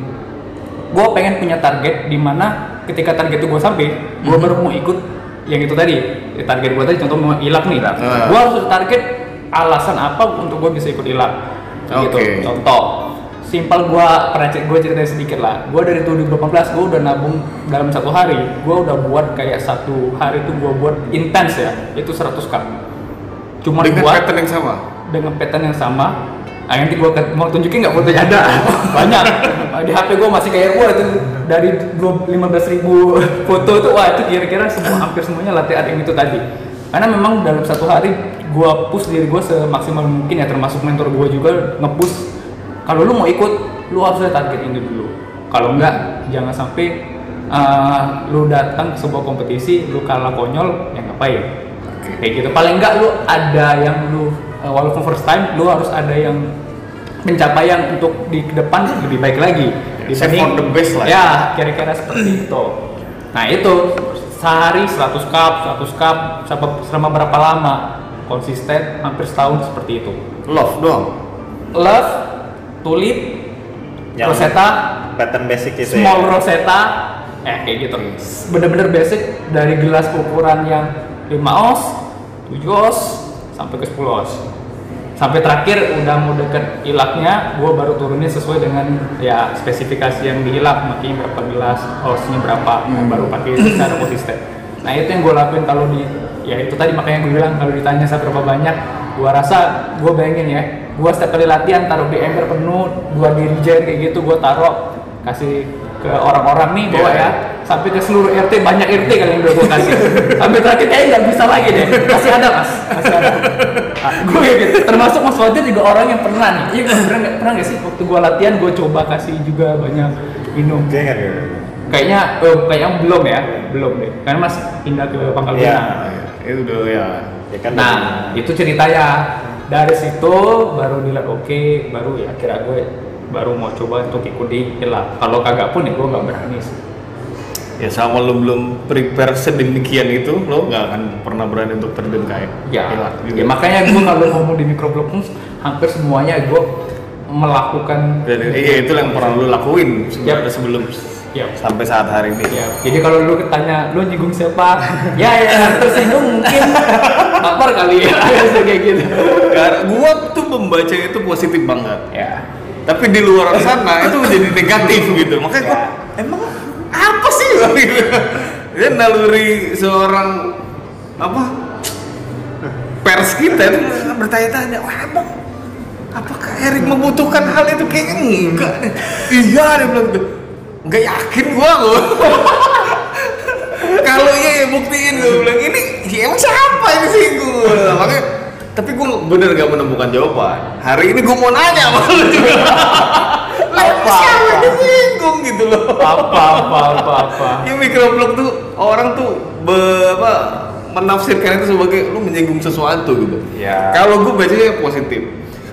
Gue pengen punya target di mana ketika target itu gue sampai gue baru mau ikut yang itu tadi. Ya, target gue tadi contoh mau ilak nih. Ah. gue harus target alasan apa untuk gue bisa ikut ilak? Gitu. Oke. contoh simpel gue pernah gue ceritain sedikit lah. Gue dari 2018 gue udah nabung dalam satu hari. Gue udah buat kayak satu hari itu gue buat intens ya itu 100 cup cuma Dengan buat pattern yang sama. dengan pattern yang sama. Ah nanti gua ke- mau tunjukin nggak fotonya? Ada. Banyak. Di HP gua masih kayak wah itu dari 15.000 ribu foto itu wah itu kira-kira semua hampir semuanya latihan yang itu tadi. Karena memang dalam satu hari gua push diri gua semaksimal mungkin ya termasuk mentor gua juga nge-push kalau lu mau ikut lu harus ada target ini dulu. Kalau enggak jangan sampai uh, lu datang ke sebuah kompetisi lu kalah konyol ya ngapain? Kayak gitu. Paling enggak lu ada yang lu uh, walaupun first time lu harus ada yang pencapaian untuk di depan lebih baik lagi. Save for the best lah. ya. Kira-kira seperti itu. Nah itu. Sehari 100 cup 100 cup selama berapa lama? Konsisten hampir setahun seperti itu. Love doang. love tulip Yang rosetta pattern basic itu small ya rosetta. Eh kayak gitu. Bener-bener basic dari gelas ukuran yang 5 oz 7 oz sampai ke 10 oz sampai terakhir udah mau deket ilaknya gua baru turunin sesuai dengan ya spesifikasi yang diilak. Makanya berapa gelas oznya berapa Hmm. baru pakai [CLEARS THROAT] secara konsisten. Nah itu yang gue lakuin kalau di ya itu tadi makanya gue bilang kalau ditanya seberapa banyak gua rasa gue bayangin ya gua setiap kali latihan taruh di ember penuh dua dirijen kayak gitu gua taruh kasih ke orang-orang nih bawa Iya. ya. Sampai ke seluruh RT banyak RT kali yang udah gue kasih. Sampai terakhir kayaknya nggak bisa lagi deh. Masih ada mas. Masih ada. Ah, gue kayak gitu. Termasuk mas Fajar juga orang yang pernah nih. Iya pernah nggak? Pernah nggak sih waktu gue latihan gue coba kasih juga banyak minum? Dia kan ya. kayaknya eh, kayaknya belum ya. Belum deh. Karena mas pindah ke Pangkal Iya. Pinang Itu udah ya. Ya kan Nah, itu ceritanya. Dari situ baru dilihat oke, baru ya kira gue baru mau coba untuk ikut di Hilal. Kalau kagak pun ya gue nggak berani sih. Ya sama lu belum prepare sedemikian itu, lo nggak akan pernah berani untuk terjun kayak Ya, ya makanya gue kalau ngomong di microblog pun hampir semuanya gue melakukan Dan iya itu yang pernah lu lakuin sebelum Yap. sebelum ya sampai saat hari ini. Ya, jadi kalau lu tanya lu nyinggung siapa? [LAUGHS] ya ya tersinggung mungkin lapar kali [LAUGHS] ya kayak gitu. Karena gua tuh membaca itu positif banget. Ya. Tapi di luar sana [LAUGHS] itu jadi negatif gitu. Makanya gua Ya. emang apa sih gitu. Dia naluri seorang apa pers kita itu bertanya-tanya, wah emang apakah Erik membutuhkan hal itu kayaknya enggak. iya dia bilang gitu. Enggak yakin gua gua. [LAUGHS] Kalau iya ya buktiin gue bilang ini ya emang siapa ini sih? Gue makanya tapi gue bener gak menemukan jawaban. Hari ini gue mau nanya sama lu juga. [LAUGHS] Apa, siapa nyinggung gitu loh? Apa apa apa apa. [LAUGHS] yang microblog tuh orang tuh be, apa, menafsirkan itu sebagai lu menyinggung sesuatu gitu. Ya. kalau gue bacanya positif.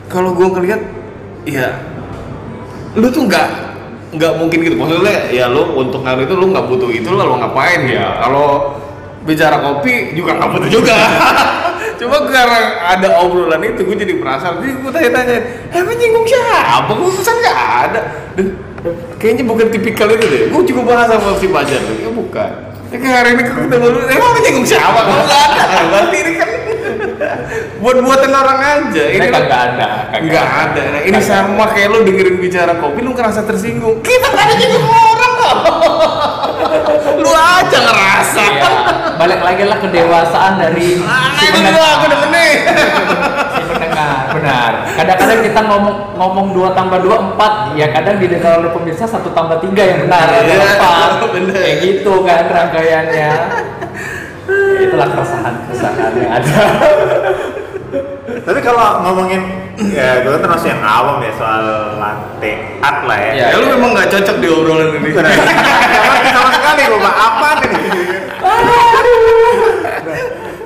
Kalau gue ngeliat ya lu tuh nggak nggak mungkin gitu. Maksudnya ya lu untuk ngaruh itu lu nggak butuh itu lu ngapain ya? Kalau bicara kopi juga nggak butuh juga. [LAUGHS] Cuma karena ada obrolan itu gue jadi penasaran. Jadi gue tanya-tanya emang nyinggung siapa? Gue pesan nggak ada? Kayaknya bukan tipikal itu deh. Gue juga bahas sama si Bajar ya bukan. Ya hari ini kita baru emang nyinggung siapa? Kalau nggak ada? Berarti ini kan [LAUGHS] buat buatan orang aja Ini kan- kagak ada, nggak ada nah, ini sama kayak lu dengerin bicara kopi lu ngerasa tersinggung kita kan ada nyinggung orang kok lu aja ngerasa Iya, balik lagi lah kedewasaan dari ah si itu pendengar. juga aku [LAUGHS] Si pendengar, benar. Kadang-kadang kita ngomong ngomong dua tambah dua empat, ya kadang didengar oleh pemirsa satu tambah tiga yang benar Iya, empat. [LAUGHS] benar. Kayak gitu kan rangkaiannya. Ya, itulah keresahan keresahan yang ada. Tapi kalau ngomongin ya gue termasuk yang awam ya soal latte art lah ya. Iya. ya lu memang nggak cocok di obrolan ini Bener. sama, sama sekali gue Pak. apa nih?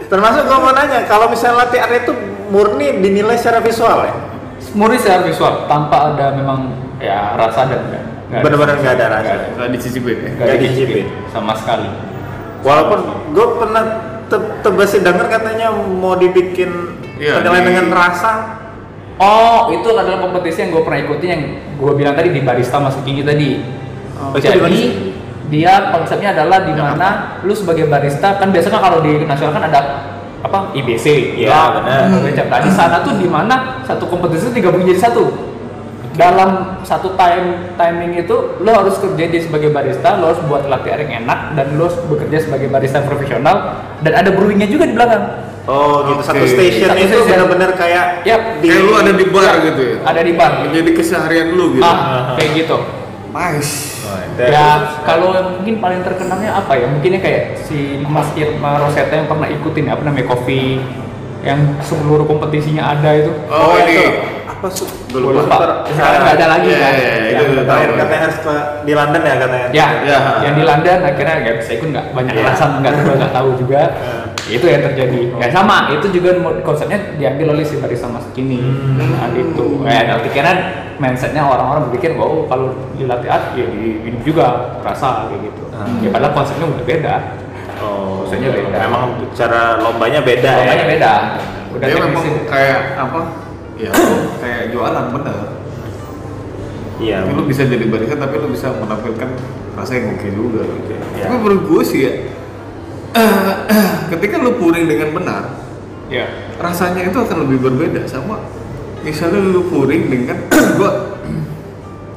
Termasuk gue mau nanya, kalau misalnya latte art itu murni dinilai secara visual ya? Murni secara visual tanpa ada memang ya rasa dan nggak- nggak ada Bener-bener nggak ada rasa. nggak dicicipin ya Nggak dicicipin sama sekali. Walaupun gue pernah te- tebasi denger katanya mau dibikin Iya, penilaian di- dengan rasa. Oh, itu adalah kompetisi yang gue pernah ikutin yang gue bilang tadi di barista masuk tinggi tadi. Oh, itu di mana Jadi dia konsepnya adalah di mana lu sebagai barista kan biasanya kalau di nasional kan ada apa IBC, Iya, ya, benar. macam. Nah, di sana tuh di mana satu kompetisi itu digabung jadi satu. Dalam satu time timing itu lo harus kerja di sebagai barista, lo harus buat latte art yang enak dan lo harus bekerja sebagai barista profesional dan ada brewingnya juga di belakang. Oh gitu, satu station Satu itu benar-benar kayak Yap. di kayak lu ada di bar gitu ya Ada di bar. jadi keseharian lu gitu Ah, kayak gitu. nice Oh, itu- Ya kalau mungkin paling terkenalnya apa ya? Mungkinnya kayak si Mas Irma Rosetta yang pernah ikutin apa namanya Coffee yang seluruh kompetisinya ada itu. oh, itu ini apa sih? Gue lupa. Sekarang nggak ada lagi Iya, kan? iya, iya, Yang Terakhir tahu. katanya harus ke- di London ya katanya. Ya, Ya. yang di London akhirnya nggak bisa ikut nggak banyak Iya. alasan nggak tahu nggak tahu juga. itu yang terjadi. Ya sama, itu juga konsepnya diambil oleh si barista mas kini. Nah, itu. Ya, dan pikiran mindsetnya orang-orang berpikir bahwa kalau di latte art ya di ini juga rasa kayak gitu. Hmm. Ya padahal konsepnya udah beda. Oh, Maksudnya beda. Memang cara lombanya beda Namanya ya. beda. Udah dia memang kayak apa ya kayak jualan bener Iya. Tapi lu bisa jadi barista tapi lu bisa menampilkan rasa yang oke juga gitu. Ya. Tapi menurut gue sih ya ketika lu pouring dengan benar, Ya. rasanya itu akan lebih berbeda sama misalnya lu pouring dengan [CLEARS THROAT] gua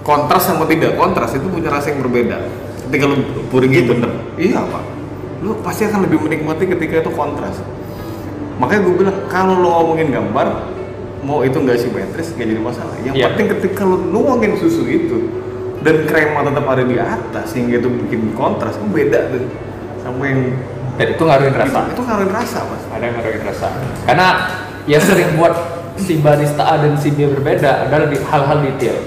kontras sama tidak kontras itu punya rasa yang berbeda. Ketika lu pouring itu bener, iya pak. Lu pasti akan lebih menikmati ketika itu kontras. Makanya gue bilang kalau lu ngomongin gambar, mau itu nggak simetris nggak jadi masalah. Yang Iya. penting ketika lu nuangin susu itu dan krema tetap ada di atas sehingga itu bikin kontras, itu beda tuh sama yang Dan itu ngaruhin rasa. itu, itu ngaruhin rasa mas. Ada yang ngaruhin rasa. Karena yang sering buat si barista A dan si B berbeda adalah di hal-hal detail.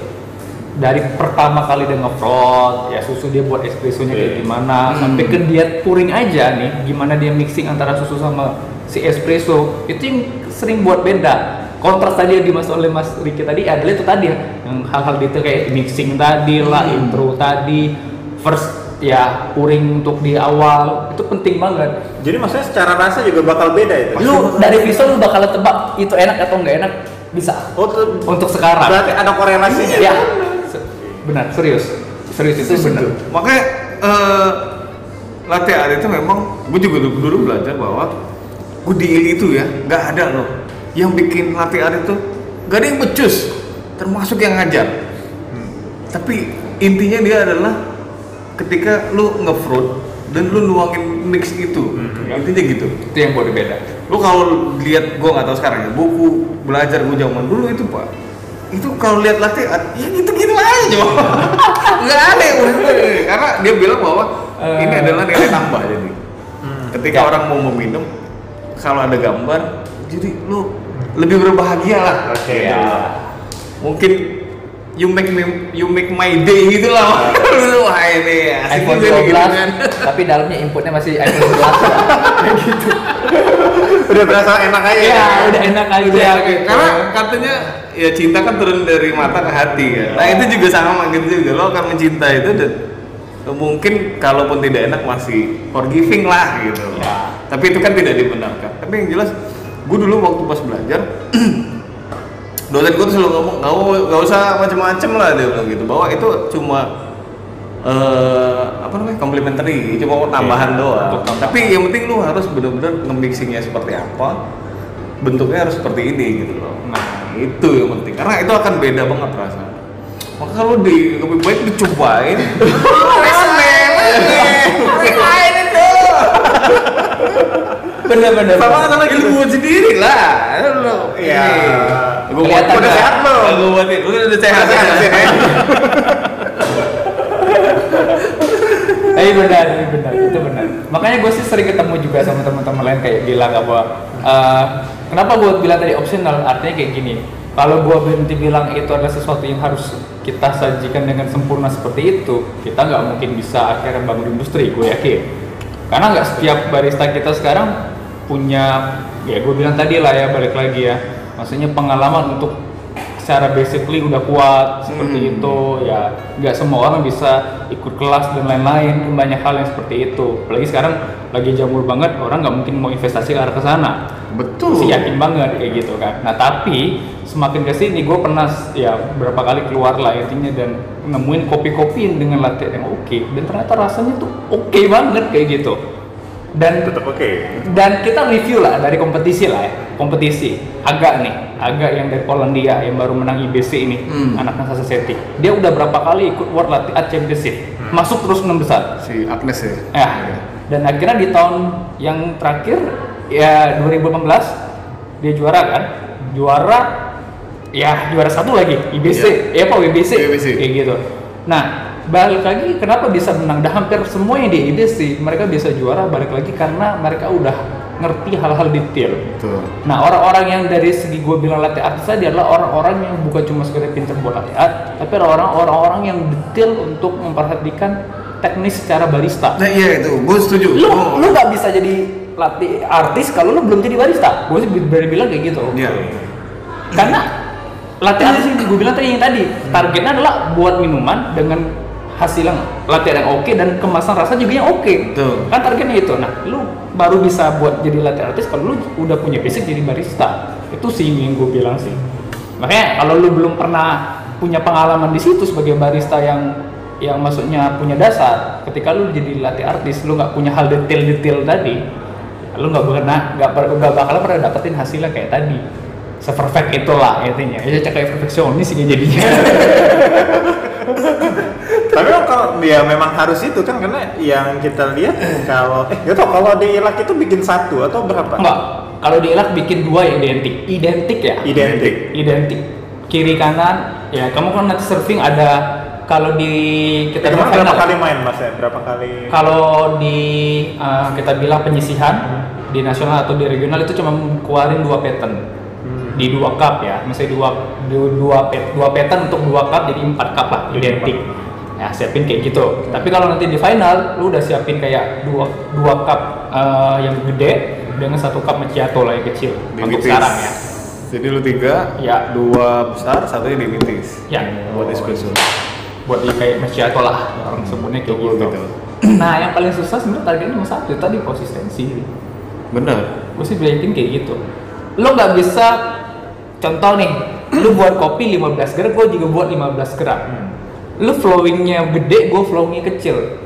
Dari pertama kali dia nge-front, ya susu dia buat espressonya kayak Iya. gimana, sampai ke dia pouring aja nih, gimana dia mixing antara susu sama si espresso, itu yang sering buat beda. Kontras tadi yang dimaksud oleh Mas Riki tadi adalah itu tadi ya, yang hal-hal detail kayak mixing tadi lah, intro tadi, first ya pouring untuk di awal itu penting banget. Jadi maksudnya secara rasa juga bakal beda itu. lu dari visual lu bakal tebak itu enak atau nggak enak? Bisa. Oh, tuh, untuk sekarang. Berarti ada korelasinya. ya benar serius. Serius itu benar. Makanya eh, latte art itu memang gue juga dulu, dulu belajar bahwa gue di itu ya nggak ada loh yang bikin latte art itu nggak ada yang becus termasuk yang ngajar. Tapi intinya dia adalah ketika lu ngefruit dan lu nuangin mix itu intinya gitu. itu yang buat beda Lu kalau lihat gue nggak tahu sekarang ya buku belajar gue zaman dulu itu pak itu kalau lihat latte art ya gitu gitu aja [LAUGHS] nggak ada karena dia bilang bahwa Eh. ini adalah nilai tambah jadi ketika Ya. orang mau meminum kalau ada gambar jadi lu lebih berbahagia lah Oke. ya mungkin you make me you make my day gitu lah [LAUGHS] wah ini asik iPhone juga nih, 12 gitu kan. tapi dalamnya inputnya masih [LAUGHS] iPhone 11 kayak gitu udah berasa enak aja. ya udah enak aja Udah, gitu. karena katanya ya cinta kan turun dari mata ke hati kan. Nah itu juga sama gitu juga lo akan mencinta itu dan mungkin kalaupun tidak enak masih forgiving lah gitu. Ya. Tapi itu kan tidak dibenarkan. Tapi yang jelas gue dulu waktu pas belajar dosen gue tuh selalu ngomong nggak nggak usah macem-macem lah dia bilang gitu bahwa itu cuma eh apa namanya complementary cuma tambahan doang untuk tambahan. tapi yang penting lu harus benar-benar nge-mixingnya seperti apa bentuknya harus seperti ini gitu loh Nah. itu yang penting karena itu akan beda banget rasanya maka kalau di lebih baik dicobain Main itu bener-bener sama sama ilmu sendiri lah lo Iya. gue buat udah sehat lo gue buatin lu udah sehat Sehat. [LAUGHS] Tapi benar, ini benar, itu benar. Makanya gue sih sering ketemu juga sama teman-teman lain kayak bilang apa, eh, kenapa gue bilang tadi optional? Artinya kayak gini, kalau gue berhenti bilang itu adalah sesuatu yang harus kita sajikan dengan sempurna seperti itu, kita nggak mungkin bisa akhirnya bangun industri, gue yakin. Karena nggak setiap barista kita sekarang punya, ya gue bilang tadi lah ya balik lagi ya, maksudnya pengalaman untuk secara basically udah kuat seperti Hmm. itu ya. Nggak semua orang bisa ikut kelas dan lain-lain banyak hal yang seperti itu. Apalagi sekarang lagi jamur banget orang nggak mungkin mau investasi ke arah ke sana. Betul. Sih yakin banget kayak gitu kan. Nah tapi semakin ke sini gue pernah ya berapa kali keluar lah intinya dan nemuin kopi-kopi dengan latte yang oke. Dan ternyata rasanya tuh oke banget kayak gitu dan Tetap oke. dan kita review lah dari kompetisi lah ya. Kompetisi. Agak nih agak yang dari Polandia yang baru menang IBC ini Hmm. anaknya Sasa Seti dia udah berapa kali ikut World Latte Art Championship? Masuk terus enam besar. Si Agnes ya? Ya. Dan akhirnya di tahun yang terakhir ya 2018 dia juara kan? Juara ya juara satu lagi IBC ya apa WBC WBC. kayak gitu. Nah balik lagi kenapa bisa menang dah hampir semua yang di IBC mereka bisa juara balik lagi karena mereka udah ngerti hal-hal detail betul Nah orang-orang yang dari segi gue bilang latte art tadi adalah orang-orang yang bukan cuma sekedar pinter buat latte art, tapi orang- orang-orang yang detail untuk memperhatikan teknis secara barista. nah iya itu gue setuju Lu Oh. lu nggak bisa jadi latte artis kalau lu belum jadi barista. Gue sih berani bilang kayak gitu. Iya. Karena latte art sih gue bilang tadi yang tadi targetnya adalah buat minuman dengan hasil yang latte yang oke dan kemasan rasa juga yang oke. Betul. Kan targetnya itu. Nah, lu baru bisa buat jadi latte artist kalau lu udah punya basic jadi barista. Itu sih yang gue bilang sih. Makanya kalau lu belum pernah punya pengalaman di situ sebagai barista yang yang maksudnya punya dasar, ketika lu jadi latte artist, lu nggak punya hal detail-detail tadi, lu nggak pernah nggak nggak bakal pernah dapetin hasilnya kayak tadi. Seperfect itulah intinya. Ya kayak perfeksionis sih jadinya. [LAUGHS] Tapi kan kalau dia memang harus itu kan karena yang kita lihat kalau eh gak tau kalau di Irak itu bikin satu atau berapa? Enggak. Kalau di Irak bikin dua yang identik. Identik ya? Identik. Identik. Kiri kanan, ya kamu kan nanti surfing ada kalau di kita Kita bilang berapa final. kali main mas ya? Berapa kali? Kalau di eh, kita bilang penyisihan di nasional atau di regional itu cuma keluarin dua pattern Hmm. di dua cup ya, misalnya dua dua dua, pet- dua pattern untuk dua cup jadi empat cup lah Jadi identik. Ya siapin kayak gitu. Tapi kalau nanti di final, lu udah siapin kayak dua dua cup eh, yang gede dengan satu cup macchiato lah yang kecil untuk Dimitis. sekarang ya. jadi lu tiga Ya. dua besar satunya dimitis Ya. buat espresso buat di kayak macchiato lah orang sebutnya kayak gitu. betul. [CLEARS THROAT] Nah yang paling susah sebenarnya targetnya cuma satu tadi konsistensi. bener Gue sih yakin kayak gitu. Lo nggak bisa contoh nih, lu buat kopi 15 gram, gue juga buat 15 gram. Lu flowingnya gede, gue flowingnya kecil.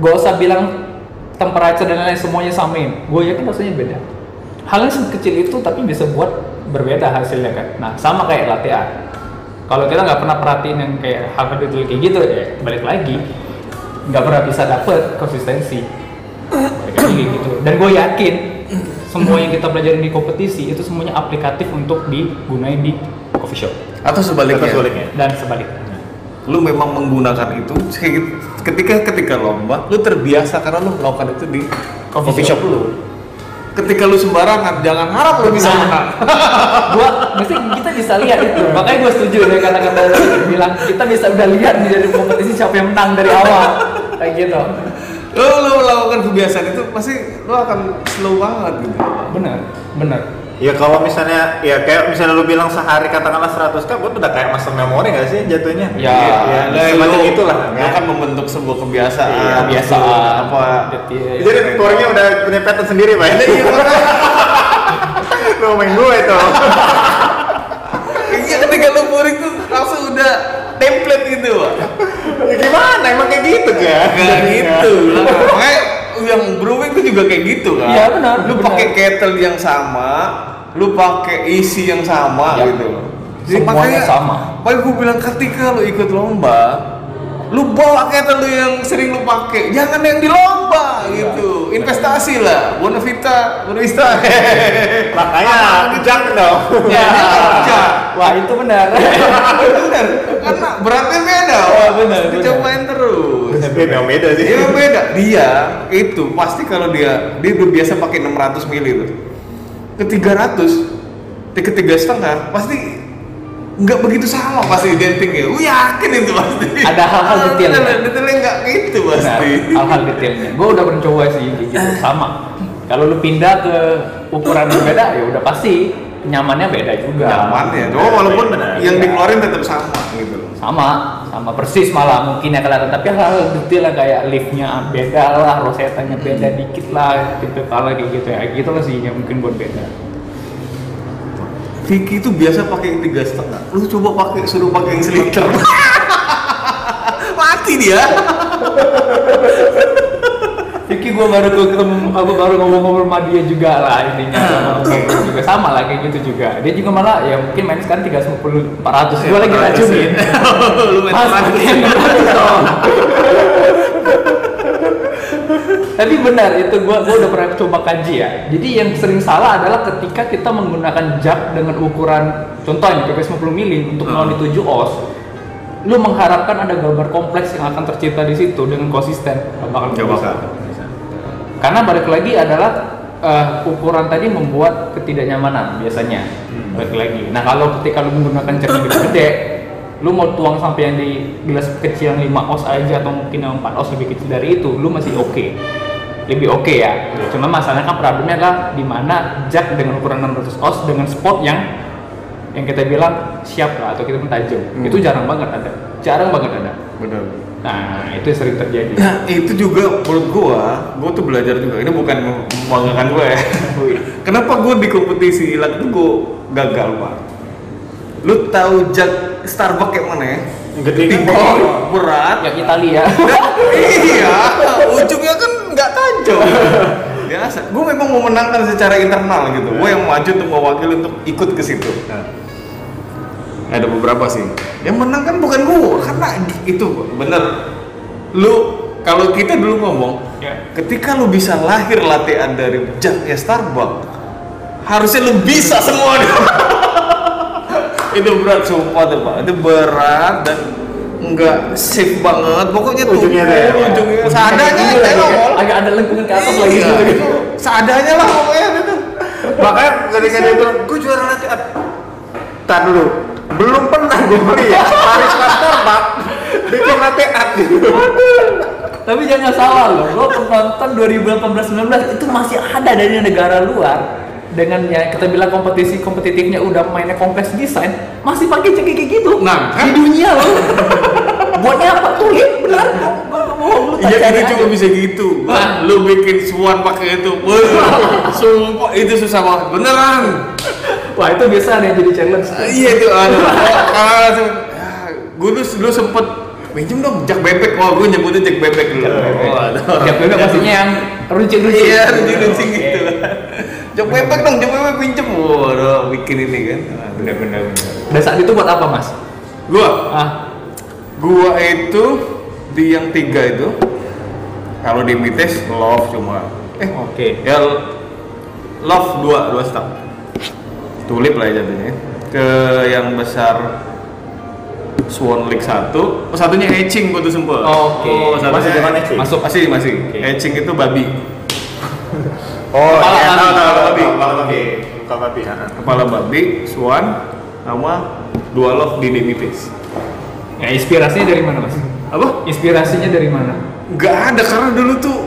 Gak usah bilang temperature dan lain-lain semuanya samain. Gue yakin rasanya beda. Hal yang sekecil itu tapi bisa buat berbeda hasilnya kan. Nah sama kayak latte art. Kalau kita nggak pernah perhatiin yang kayak hal-hal detail kayak gitu ya balik lagi nggak pernah bisa dapet konsistensi. Balik lagi kayak gitu. Dan gue yakin semua yang kita pelajarin di kompetisi itu semuanya aplikatif untuk digunain di coffee shop atau sebaliknya, Atau sebaliknya. dan sebaliknya. Lu memang menggunakan itu ketika ketika lomba lu terbiasa karena lu melakukan itu di Coffee coffee, shop. shop. lu. Ketika lu sembarangan jangan harap lu bisa Nah. menang. [LAUGHS] Gua mesti kita bisa lihat itu. Makanya gue setuju dengan kata-kata lu bilang kita bisa udah lihat dari kompetisi siapa yang menang dari awal. Kayak gitu. Lo lo melakukan kebiasaan itu pasti lo akan slow banget gitu. Benar benar Ya kalau misalnya, ya kayak misalnya lu bilang sehari katakanlah 100 k, itu udah kayak muscle memory gak sih jatuhnya? Ya, ya Nah, semacam lo- itulah. lo kan membentuk sebuah kebiasaan Iya, kebiasaan apa Iya, Jadi keluarnya udah punya pattern sendiri, Pak. Iya, makanya. [LAUGHS] Lu main gue itu. Iya ketika lo boring tuh langsung udah template gitu Pak. ya gimana? Emang kayak gitu kan? Gak gitu lah. Makanya yang brewing tuh juga kayak gitu kan. Iya, benar, Lu pakai kettle yang sama, lu pakai isi yang sama Iya. gitu. Semuanya sama. Makanya gue bilang ketika lu ikut lomba, lu bawa kettle lu yang sering lu pakai, jangan yang di lomba Iya. gitu. Investasi lah, Bonavita, Bonavista. [LAUGHS] Makanya junk dong. Ya, [LAUGHS] kerja. wah itu benar [LAUGHS] Bener, karena beratnya beda. Oh, benar, benar. Dicobain terus. Memang beda sih. Iya beda. Dia itu pasti kalau dia dia udah biasa pakai 600 mili itu. Ke 300, ke tiga setengah pasti nggak begitu sama pasti identiknya. Gue yakin itu pasti. Ada hal-hal detail, ya? Detailnya nggak gitu Benar, pasti. hal-hal detailnya gue udah mencoba sih gitu sama kalau lu pindah ke ukuran berbeda ya udah pasti nyamannya beda juga Nyaman ya. Cuma walaupun Benar, yang iya. dikeluarin tetap sama gitu. sama sama persis malah mungkin ya kelihatan tapi hal-hal detail lah kayak liftnya beda lah rosetanya beda dikit lah gitu kalau kayak gitu ya gitu lah sih yang mungkin buat beda Vicky itu biasa pakai yang tiga setengah. Lu coba pakai suruh pakai yang seliter. [LAUGHS] Mati dia. Vicky gue baru tuh ketemu aku baru ngomong-ngomong sama dia juga lah intinya sama kayak gitu juga sama lah kayak gitu juga dia juga malah ya mungkin main sekarang 350 400 gue lagi racunin [LAUGHS] Lu main. pakai yang 400 dong. Tapi benar itu gua gua udah pernah coba kaji ya. Jadi yang sering salah adalah ketika kita menggunakan jak dengan ukuran contohnya PPS 50 mili untuk Hmm. melawan 7 os. Lu mengharapkan ada gambar kompleks yang akan tercipta di situ dengan konsisten. Nggak bakal Nggak bisa. bakal. Karena balik lagi adalah eh, ukuran tadi membuat ketidaknyamanan biasanya. Hmm. Balik lagi. Nah, kalau ketika lu menggunakan cat yang gede, lu mau tuang sampai yang di gelas kecil yang 5 oz aja atau mungkin yang 4 oz lebih kecil dari itu, lu masih oke. Lebih oke ya. Cuma masalahnya kan problemnya adalah di mana jack dengan ukuran 600 oz dengan spot yang yang kita bilang siap lah atau kita tajam. Hmm. Itu jarang banget ada. Jarang banget ada. Benar. Nah, itu yang sering terjadi. Nah, itu juga menurut gua, gua tuh belajar juga. Ini bukan membanggakan gua ya. Kenapa gua di kompetisi ilat itu gua gagal, Pak? Lu tahu jak Starbucks kayak mana ya? Gede kan? Tinggi, berat. Yang Italia. iya, ujungnya kan nggak tajam. Biasa. [LAUGHS] Gue memang mau menangkan secara internal gitu. Gue yang maju untuk mewakili untuk ikut ke situ. Ada beberapa sih. Yang menang kan bukan gue, karena itu bener. Lu kalau kita dulu ngomong, Ya. ketika lu bisa lahir latihan dari jaknya Starbucks, harusnya lu bisa semua. [LAUGHS] itu berat sumpah tuh pak. Itu berat dan nggak safe banget. Pokoknya tuh Ujungnya ada ya? ujungnya seadanya nongol. Agak ada lengkungan ke atas lagi Iya, gitu. itu seadanya lah pokoknya itu. Makanya ketika dia bilang, gue juara latihan. Tar dulu, belum pernah gue beli ya. Paris Master Pak, bikin latihan gitu. Tapi jangan salah loh, lo penonton 2018-19 itu masih ada dari negara luar dengan ya kita bilang kompetisi kompetitifnya udah mainnya kompleks desain masih pakai kayak gitu Nah, di kan? dunia loh [LAUGHS] buatnya apa tuh lihat benar Iya itu aja. juga bisa gitu. Wah. lu bikin suan pakai itu, wah, sumpah itu susah banget. Beneran. wah itu biasa nih jadi challenge Ah, Iya itu aduh. Kalau langsung, gue dulu dulu sempet minjem dong jak bebek. Wah gue nyebutnya jak bebek dulu. Oh, aduh. Tiap bebek pastinya yang runcing-runcing Iya, runcing-runcing gitu. Jak bebek dong, jak bebek pinjem. Waduh, bikin ini kan. Bener-bener. dan saat itu buat apa mas? Gua, ah gua itu di yang tiga itu, kalau di Mites love cuma, eh oke ya love dua dua step tulip lah ya jatuhnya ke yang besar Swan Lake satu oh satunya etching gua tuh sempet Oke. oh, satunya Masih zaman etching? masuk masih masih Oke. etching itu babi [LAUGHS] Oh, Kepala iya, babi. tahu, tahu, tahu, Babi. kepala babi. Kepala babi. ha, ha. kepala babi Swan sama dua love di Demitis ya inspirasinya dari mana mas? apa inspirasinya dari mana? nggak ada karena dulu tuh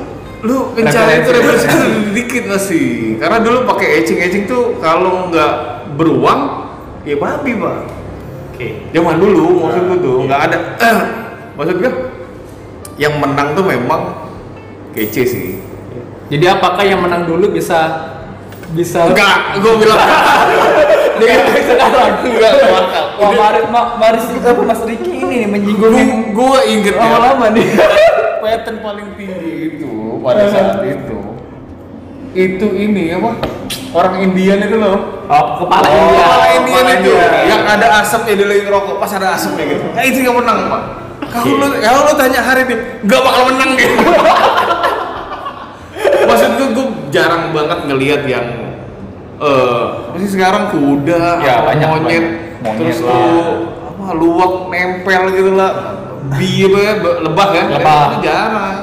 lu mencari itu Referensi. itu dikit masih karena dulu pakai etching etching tuh kalau nggak beruang ya babi pak Oke. zaman dulu maksud gue tuh Iya. nggak ada [CLEARS THROAT] maksud gue yang menang tuh memang kece sih Jadi apakah yang menang dulu bisa bisa enggak gue bilang. [LAUGHS] Dengan sekarang? enggak bakal Wah, Maris, Ma- Maris apa Mas Riki ini nih menjinggungin gue inget ya. Lama-lama nih. [LAUGHS] pattern paling tinggi itu pada saat itu itu ini apa? Orang Indian itu loh. Oh, kepala Oh, India. Kepala Indian kepala itu. Indian. yang ada asapnya dia lagi ngerokok pas ada asapnya gitu. Nah itu yang menang pak. Kalau lu kalau lu tanya hari ini nggak bakal menang. dia [LAUGHS] maksud gue gue jarang banget ngelihat yang eh sih sekarang kuda Ya, banyak, monyet, banyak. Monyet terus lah. tuh apa luwak nempel gitu lah bi apa ya, lebah ya Lebah. itu jarang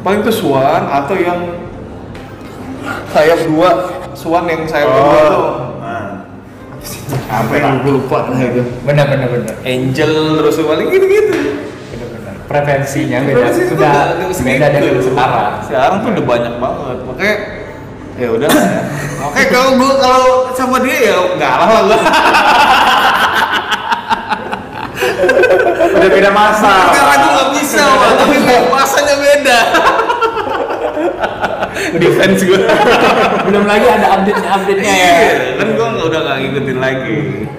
paling tuh swan atau yang sayap dua swan yang sayap dua tuh Oh. Nah. apa yang gue lupa lah itu Benar benar benar. angel terus paling gitu gitu Preferensinya beda Preferensi itu sudah nggak- nggak beda dari sekarang. sekarang tuh udah banyak banget makanya ya udah lah oke kalau gue kalau sama dia ya galah lah gue Udah beda masa. karena gue nggak bisa Pak. tapi masanya beda defense gue Belum lagi ada update update-nya ya. Iya, kan gue udah nggak ngikutin lagi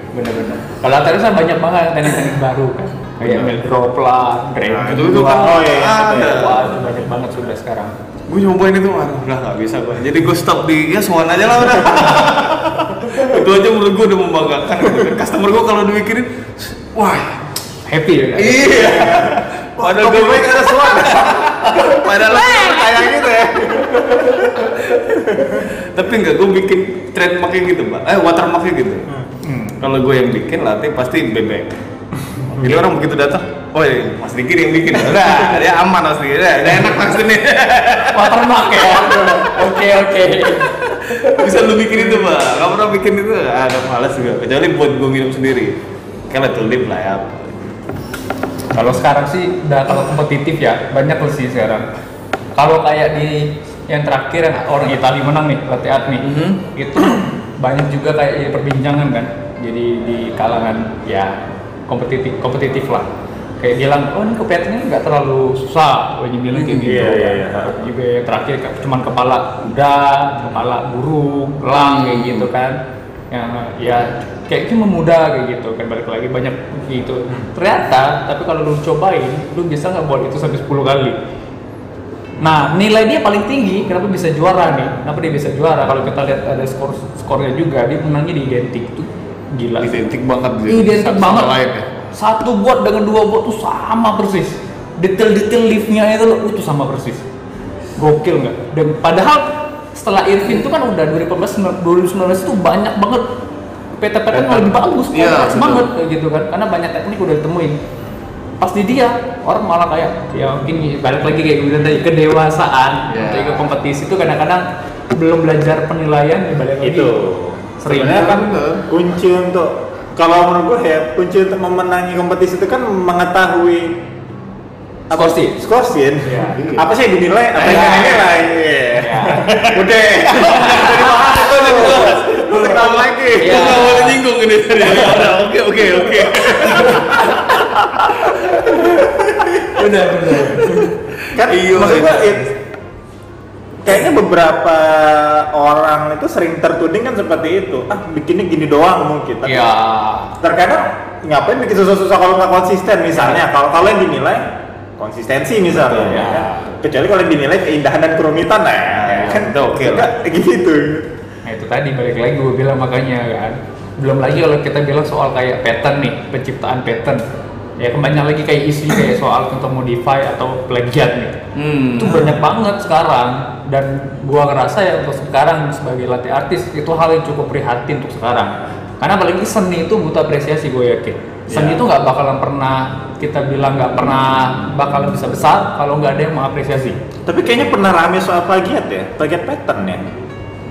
Benar-benar. Kalau terus kan banyak banget teknik-teknik baru kan. Kayak drop lah, grab Nah, itu- itu kan Oh, iya, iya, ada. Banyak banget sudah sekarang. gue nyobain itu aduh udah nggak bisa gue jadi gue stop di ya swan aja lah udah. [LAUGHS] Itu aja menurut gue udah membanggakan. Customer gue kalau dipikirin wah. Happy ya kan? iya. Padahal gue baik ada swan padahal gue kayak gitu ya. Tapi enggak gue bikin trademarknya gitu pak. Eh watermarknya gitu. Hmm. kalau gue yang bikin latte pasti bebek jadi orang begitu datang. Oh iya, mas Diki yang bikin [LAUGHS] udah dia aman mas. Diki udah, udah enak mas ini. [LAUGHS] Watermark ya. Oke oke. bisa lu bikin itu pak. Nggak pernah bikin itu. Ada malas juga. Kecuali buat gue minum sendiri. Kayak tulip lah ya. Kalau sekarang sih udah kalau kompetitif ya banyak loh sih sekarang. Kalau kayak di yang terakhir yang orang Italia menang nih latte art nih, Mhm. itu banyak juga kayak jadi perbincangan kan. Jadi di kalangan ya kompetitif kompetitif lah. Kayak bilang, oh ini kepetannya nggak terlalu susah, banyak bilang kayak gitu. Iya, iya, iya. Terus Juga yang terakhir cuman kepala kuda, kepala burung, elang kayak gitu kan. Yang ya kayak cuma mudah kayak gitu kan balik lagi banyak gitu. Ternyata tapi kalau lu cobain, lu bisa nggak buat itu sampai 10 kali. Nah, nilai dia paling tinggi, kenapa bisa juara nih? Kenapa dia bisa juara? Kalau kita lihat ada skor skornya juga, dia menangnya di identik tuh gila. identik banget gitu Identik Satu banget. lain ya Satu bot dengan dua bot tuh sama persis. Detail-detail liftnya itu loh, itu sama persis. Gokil nggak? Dan padahal setelah Irvin itu kan udah 2018 2019 itu banyak banget PT-PT yang lebih bagus, Iya, betul. banget kayak gitu kan. Karena banyak teknik udah ditemuin. Pas di dia, orang malah kayak ya mungkin balik lagi kayak gitu tadi kedewasaan Iya. untuk ikut kompetisi itu kadang-kadang belum belajar penilaian ya balik lagi. itu sebenarnya kan kunci untuk kalau menurut gue ya kunci untuk memenangi kompetisi itu kan mengetahui Skorsi. skorsin Iya. apa sih yang dinilai apa yang Iya. dinilai Iya. Ya. udah jadi mahal itu boleh tahu lagi Iya. Gue nggak boleh nyinggung ini tadi. Udah, Oke oke oke. Benar benar. kan Iya, maksud iya. gue it- kayaknya beberapa orang itu sering tertuding kan seperti itu ah bikinnya gini doang mungkin Tapi Ya. terkadang ngapain bikin susah-susah kalau nggak konsisten misalnya kalau kalau yang dinilai konsistensi misalnya Betul, ya. ya. kan? kecuali kalau yang dinilai keindahan dan kerumitan nah, Ya, kan itu oke lah. gitu Nah itu tadi balik lagi gue bilang makanya kan belum lagi kalau kita bilang soal kayak pattern nih penciptaan pattern ya banyak lagi kayak isu kayak soal tentang modify atau plagiat nih Hmm. itu banyak banget sekarang dan gua ngerasa ya untuk sekarang sebagai latih artis itu hal yang cukup prihatin untuk sekarang karena apalagi seni itu butuh apresiasi gue yakin seni Ya. itu nggak bakalan pernah kita bilang nggak pernah bakalan bisa besar kalau nggak ada yang mengapresiasi tapi kayaknya pernah rame soal plagiat ya plagiat pattern ya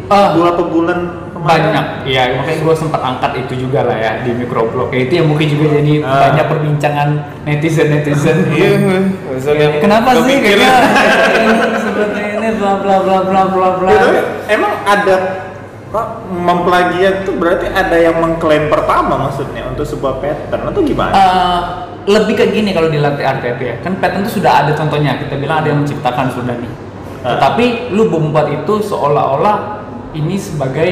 Ah. beberapa bulan kemarin? banyak. Ya makanya gue sempat angkat itu juga lah ya di microblog ya, itu yang mungkin juga jadi Ah. banyak perbincangan netizen netizen. [LAUGHS] Iya, yang kenapa sih? kayaknya [LAUGHS] seperti ini bla bla bla bla bla bla. Ya, emang ada Pak, memplagiat itu berarti ada yang mengklaim pertama maksudnya untuk sebuah pattern atau gimana? Eh, lebih ke gini kalau di latte art ya. Kan pattern itu sudah ada contohnya. Kita bilang ada yang menciptakan sudah nih. Ah. tetapi lu membuat itu seolah-olah ini sebagai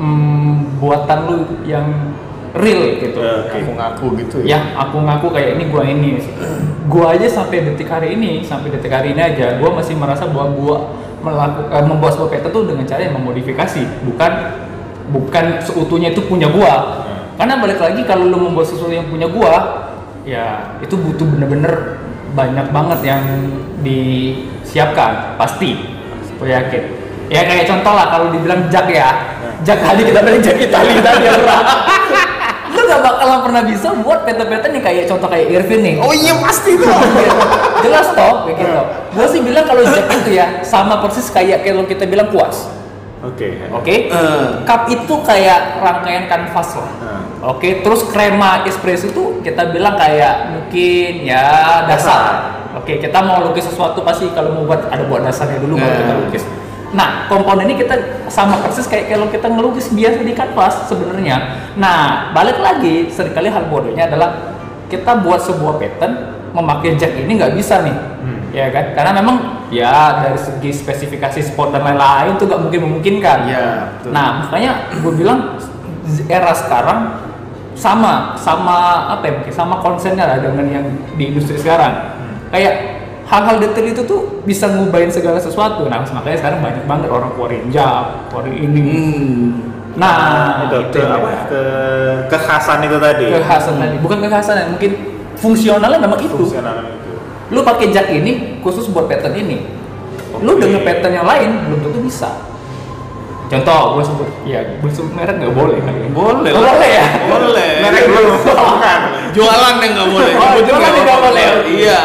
mm, buatan lu yang real gitu. Oke. Aku ngaku gitu ya? Aku ngaku kayak ini gua ini. Gua aja sampai detik hari ini sampai detik hari ini aja gua masih merasa bahwa gua melakukan membuat sebuah peta tuh dengan cara yang memodifikasi. Bukan bukan seutuhnya itu punya gua. Karena balik lagi kalau lu membuat sesuatu yang punya gua ya itu butuh bener-bener banyak banget yang disiapkan. Pasti. Gue yakin. Ya kayak contoh lah kalau dibilang jak ya jak tadi kita bilang jak Itali tadi [LAUGHS] ya bro lu gak bakalan pernah bisa buat peta-peta nih kayak contoh kayak Irvin nih Oh iya pasti tuh. jelas toh kayak gitu gue sih bilang kalau jak itu ya sama persis kayak kalau kita bilang kuas Oke. oke Eh. cup itu kayak rangkaian kanvas lah Nah, Oke, terus krema espresso itu kita bilang kayak mungkin ya dasar. Oke, kita mau lukis sesuatu pasti kalau mau buat ada buat dasarnya dulu baru Nah. kita lukis. Nah, komponen ini kita sama persis kayak kalau kita ngelukis biasa di kanvas sebenarnya. Nah, balik lagi sering kali hal bodohnya adalah kita buat sebuah pattern memakai jack ini nggak bisa nih, ya kan? Karena memang ya dari segi spesifikasi spot dan lain-lain itu nggak mungkin memungkinkan. Iya, betul. Nah, makanya gue bilang era sekarang sama sama apa ya mungkin sama konsennya lah dengan yang di industri sekarang kayak hal-hal detail itu tuh bisa ngubahin segala sesuatu nah makanya sekarang banyak banget orang keluarin jam keluarin ini Hmm. nah itu itu ke apa? ya. Ke kekhasan itu tadi. kekhasan tadi bukan kekhasan ya, mungkin fungsionalnya memang itu Fungsional itu. lu pakai jack ini khusus buat pattern ini lu Oke. dengan pattern yang lain belum tentu bisa contoh gue sebut ya gue sebut merek nggak boleh ya. Boleh Oh, boleh ya Boleh. Merek belum. Bukan. Jualan yang nggak boleh. Oh, jualan yang nggak boleh. Iya.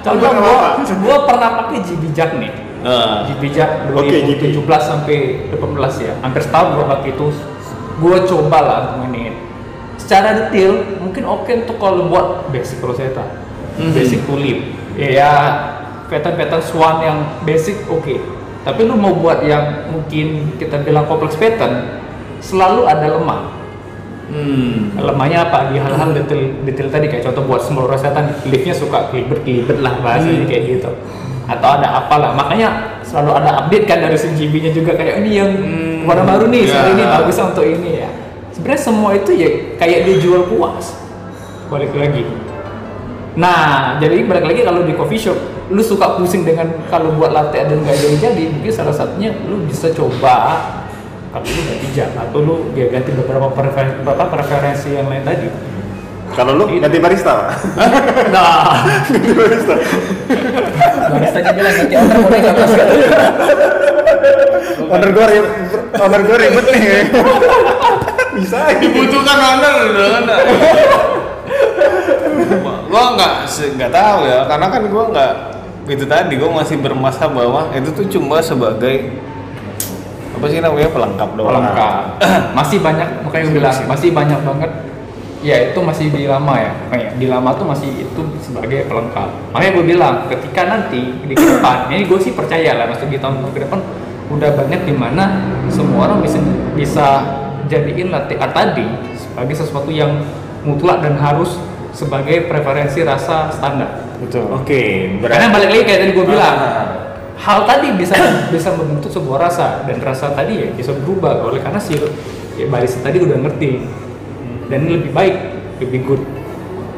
Contoh apa-apa. gua pernah pakai Jack nih. Nah. GB Jack Oke, GB. 2017 sampai 18 ya. Hampir setahun gua pakai itu. Gua coba lah ini. Secara detail mungkin oke untuk kalau buat basic Rosetta, Mhm. basic tulip. Ya, pattern-pattern swan yang basic oke. Tapi lu mau buat yang mungkin kita bilang kompleks pattern, selalu ada lemah. Hmm. lemahnya apa di hal-hal detail detail tadi kayak contoh buat small rosetta liftnya suka kelibet kelibet lah bahasanya Hmm. kayak gitu atau ada apalah makanya selalu ada update kan dari si GB nya juga kayak ini yang Hmm. warna baru nih Ya. sekarang ini bagusnya untuk ini ya sebenarnya semua itu ya kayak dijual puas balik lagi nah jadi balik lagi kalau di coffee shop lu suka pusing dengan kalau buat latte dan gak jadi jadi mungkin salah satunya lu bisa coba kalau lu ganti jam atau lu ya ganti beberapa preferensi, beberapa preferensi yang lain tadi Kalau lu ganti barista, Pak. [LAUGHS] nah ganti barista. baristanya bilang ganti owner boleh nggak mas Owner gua ribet, owner gua ribet nih. Bisa aja. Dibutuhkan owner udah kan. gua nggak nggak tahu ya karena kan gua nggak itu tadi gua masih bermasa bahwa itu tuh cuma sebagai apa sih namanya? Pelengkap doang. Pelengkap. [CLEARS THROAT] Masih banyak makanya gue bilang masih banyak banget. Ya itu masih di lama ya. Kayak di lama tuh masih itu sebagai pelengkap. Makanya gue bilang ketika nanti di depan ini gue sih percaya lah maksud di tahun ke depan udah banyak di mana semua orang bisa bisa jadiin latte art tadi sebagai sesuatu yang mutlak dan harus sebagai preferensi rasa standar. Betul. Oke, karena balik lagi kayak tadi gue bilang Ah. Hal tadi bisa bisa membentuk sebuah rasa dan rasa tadi ya bisa berubah. Oleh karena si ya, barista tadi udah ngerti dan ini lebih baik lebih good.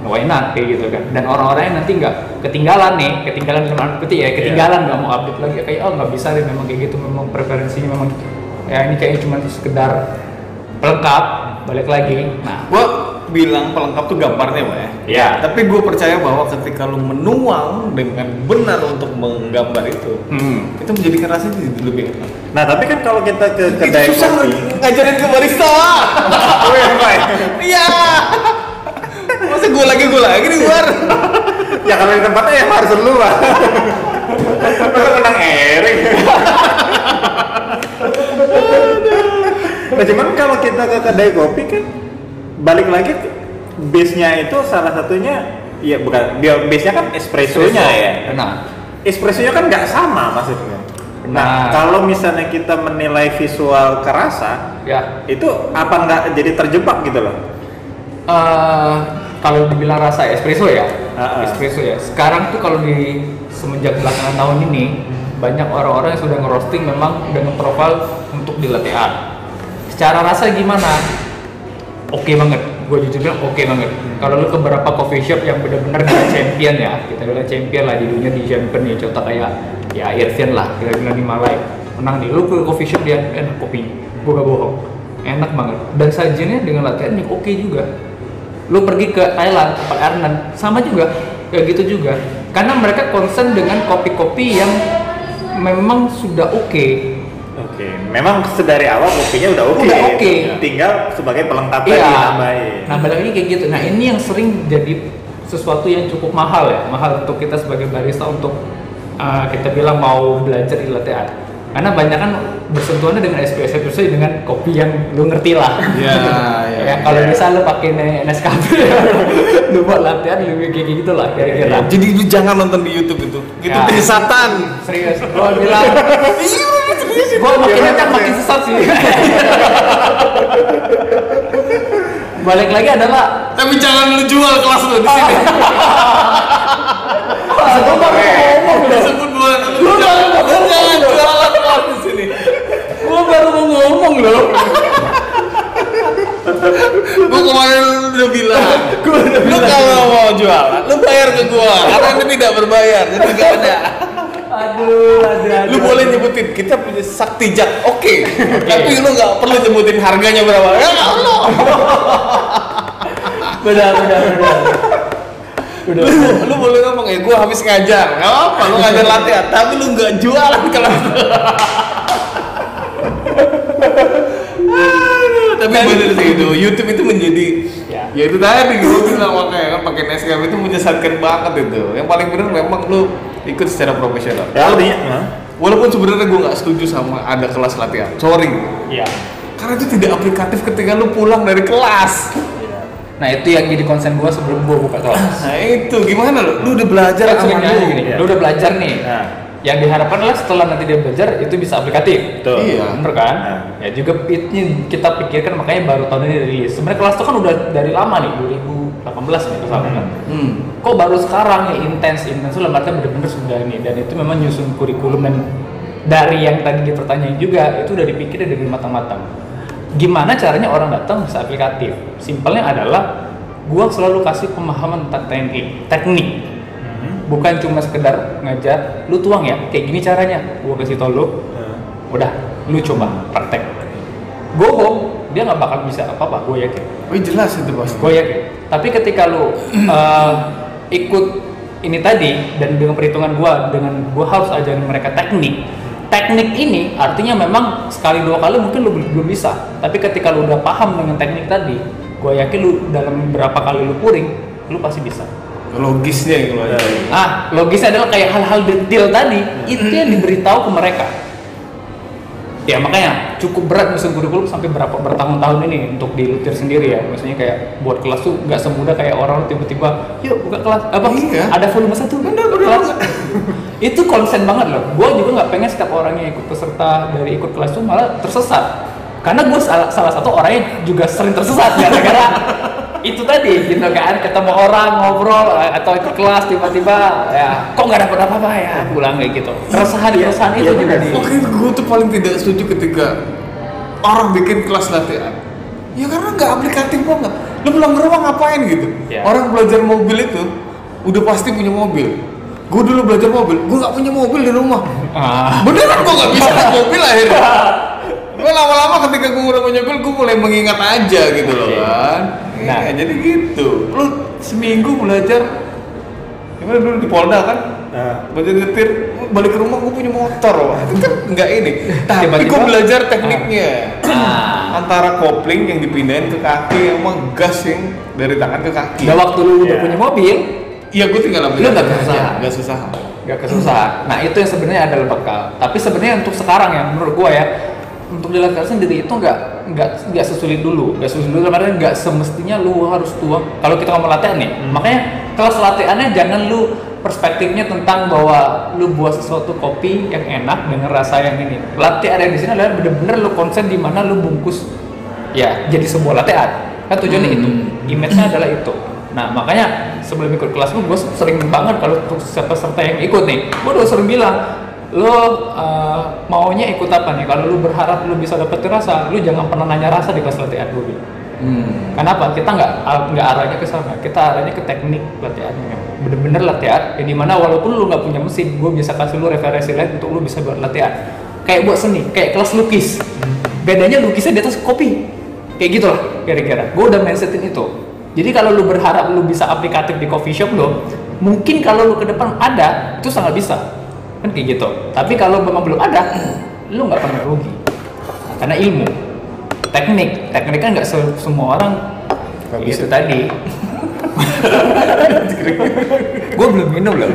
Why not? Kayak gitu kan. Dan orang-orang yang nanti nggak ketinggalan nih ketinggalan dalam arti ya ketinggalan nggak mau update lagi. Kayak oh nggak bisa deh memang kayak gitu memang preferensinya memang ya ini kayaknya cuma sekedar pelengkap balik lagi. Nah. Gua bilang pelengkap tuh gambarnya pak ya ya tapi gue percaya bahwa ketika lu menuang dengan benar untuk menggambar itu hmm. itu menjadikan rasanya jadi lebih enak Nah, tapi kan kalau kita ke itu kedai susah kopi, ngajarin ke barista [LAUGHS] Oh, iya, Pak. iya masa gue lagi gue lagi di luar ya kalau di tempatnya ya harus lu, Pak. Masa menang Erik. udah [LAUGHS] ke kedai kopi kan balik lagi base-nya itu salah satunya ya bukan dia base-nya kan espressonya ya. Nah, Espressonya kan nggak sama maksudnya. Nah, Nah. kalau misalnya kita menilai visual kerasa, ya itu apa nggak jadi terjebak gitu loh? eh kalau dibilang rasa espresso ya, ah. espresso ya. Sekarang tuh kalau di semenjak belakangan tahun ini banyak orang-orang yang sudah ngerosting memang dengan profil untuk di latte art. Secara rasa gimana? Oke banget, gue jujur bilang oke banget. Kalau lu ke beberapa coffee shop yang benar-benar dia champion ya, kita bilang champion lah di dunia di champion ya, contoh kayak ya Irvian lah, kita bilang di Malay, menang di lu ke coffee shop dia enak kopi, gue gak bohong, enak banget. Dan sajiannya dengan yang oke juga. Lu pergi ke Thailand, tempat Arnan, sama juga, kayak gitu juga. Karena mereka concern dengan kopi-kopi yang memang sudah oke. Oke, memang sedari awal kopinya udah oke. Udah oke. Tinggal sebagai pelengkap tadi Iya. nambahin. Nah, balik lagi kayak gitu. Nah, ini yang sering jadi sesuatu yang cukup mahal ya, mahal untuk kita sebagai barista untuk uh, kita bilang mau belajar di latte art. Karena banyak kan bersentuhannya dengan espresso espresso dengan kopi yang lu ngerti lah. [LAUGHS] Ya, ya, ya, kalau ya. bisa lu pakai Ne- Nescafe, [LAUGHS] lu buat latte art lebih kayak gitu lah kira-kira. Jadi lu jangan nonton di YouTube itu. Itu Ya. penyesatan. Serius, gua bilang, gua makin kencang makin sesat sih. [LAUGHS] Balik lagi adalah Tapi jangan lu jual kelas lu di sini. Gua baru mau ngomong loh. Disebut bulan lu jangan jangan jualan kelas di sini. Gua baru mau ngomong loh. Gua kemarin udah bilang. lu kalau mau jualan, lu bayar ke gua. Karena ini tidak berbayar, jadi nggak ada. Aduh, aduh, Lu boleh nyebutin kita punya sakti jak, oke. [LAUGHS] Tapi lu nggak perlu nyebutin harganya berapa. Ya Allah. [LAUGHS] Benar, benar, benar. [LAUGHS] Udah. Lu, lu boleh ngomong ya, gua habis ngajar. Gak apa, lu ngajar latihan, tapi lu nggak jualan kelas. Aduh, tapi bener sih itu YouTube itu menjadi Ya. ya, itu tadi gue bilang makanya kan pakai Nescafe itu menyesatkan banget itu yang paling bener memang lu ikut secara profesional Ya, artinya, hah? walaupun sebenarnya gue nggak setuju sama ada kelas latihan sorry Iya. karena itu tidak aplikatif ketika lu pulang dari kelas Nah, itu yang jadi konsen gua sebelum gua buka kelas. nah itu gimana lu lu udah belajar Kan sama lu gini, Iya. lu udah belajar nih. Nah, Yang diharapkan adalah setelah nanti dia belajar itu bisa aplikatif. betul. Iya. Bener kan? Nah. Ya juga ini kita pikirkan makanya baru tahun ini rilis. Sebenarnya kelas itu kan udah dari lama nih, 2018 nih misalnya kan. hmm. Kok baru sekarang ya intens intens. Itu artinya bener-bener sudah ini. Dan itu memang nyusun kurikulum dan dari yang tadi dipertanyain juga itu udah dipikirin dari matang-matang. Gimana caranya orang datang bisa aplikatif? Simpelnya adalah gua selalu kasih pemahaman tentang teknik, teknik. Mhm. bukan cuma sekedar ngajar lu tuang ya kayak gini caranya. Gua kasih tau lu Nah, udah lu coba praktek. Bohong dia nggak bakal bisa apa apa gue yakin. Oh jelas itu pasti gue yakin tapi ketika lu uh, ikut ini tadi dan dengan perhitungan gua dengan gua harus ajarin mereka teknik teknik ini artinya memang sekali dua kali mungkin lu belum bisa tapi ketika lu udah paham dengan teknik tadi gue yakin lu dalam berapa kali lu puring lu pasti bisa logisnya yang lu. Ah, logisnya adalah kayak hal-hal detail tadi itu yang diberitahu ke mereka. Ya makanya cukup berat menyusun kurikulum sampai berapa bertahun-tahun ini untuk dilutir sendiri ya. Maksudnya kayak buat kelas tuh nggak semudah kayak orang tiba-tiba, yuk buka kelas apa? Iya. Ada volume satu, bener, kelas. [LAUGHS] itu konsen banget loh. Gue juga nggak pengen setiap orang yang ikut peserta dari ikut kelas tuh malah tersesat. Karena gue salah, salah satu orang yang juga sering tersesat [LAUGHS] gara-gara itu tadi gitu kan ketemu orang ngobrol eh, atau ikut kelas tiba-tiba ya kok nggak dapet apa-apa ya pulang kayak gitu keresahan keresahan itu Iya, juga di Oke, gue tuh paling tidak setuju ketika orang bikin kelas latihan. Ya karena nggak aplikatif banget. Lu pulang ke rumah ngapain gitu? Ya. Orang belajar mobil itu udah pasti punya mobil. Gue dulu belajar mobil, gue nggak punya mobil di rumah. ah, Beneran gue nggak bisa naik mobil akhirnya. [LAUGHS] Gue lama-lama ketika gue udah punya mobil, gue mulai mengingat aja gitu loh Oke. kan. Nah. Nah, jadi gitu. Lu seminggu belajar, gimana dulu di Polda kan? Nah, belajar nyetir balik ke rumah gue punya motor wah itu kan nggak ini [LAUGHS] tapi Tiba-tiba- gue belajar tekniknya Ah. [CLEARS THROAT] antara kopling yang dipindahin ke kaki sama gas yang dari tangan ke kaki udah waktu lu udah Ya. punya mobil iya gue tinggal ambil Lu nggak aja, kesusahan. nggak susah nggak kesusahan nah itu yang sebenarnya adalah bekal tapi sebenarnya untuk sekarang ya menurut gua ya untuk di latihan sendiri itu nggak nggak nggak sesulit dulu. Nggak sesulit dulu karena nggak semestinya lu harus tua. Kalau kita ngomong latihan nih makanya kelas latihannya jangan lu perspektifnya tentang bahwa lu buat sesuatu kopi yang enak dengan rasa yang ini. Latihan yang di sini adalah bener-bener lu konsen di mana lu bungkus. Ya jadi sebuah latihan. Kan tujuannya itu. Image-nya adalah itu. Nah makanya sebelum ikut kelas lu gue sering banget kalau untuk siapa serta yang ikut nih gue udah sering bilang lo uh, maunya ikut apa nih kalau lu berharap lu bisa dapet rasa lu jangan pernah nanya rasa di kelas latihan gue Hmm. Kenapa? Kita nggak nggak arahnya ke sana. Kita arahnya ke teknik latihannya. Bener-bener latihan. Yang di mana walaupun lu nggak punya mesin, gue bisa kasih lu referensi lain untuk lu bisa buat latihan. Kayak buat seni, kayak kelas lukis. Bedanya lukisnya di atas kopi. Kayak gitu lah, kira-kira. Gue udah mindsetin itu. Jadi kalau lu berharap lu bisa aplikatif di coffee shop lo, mungkin kalau lu ke depan ada, itu sangat bisa. Kan kayak gitu. Tapi kalau memang belum ada, lu nggak pernah rugi. Karena ilmu teknik teknik kan nggak se- semua orang Nggak itu bisa. tadi [LAUGHS] gue belum minum loh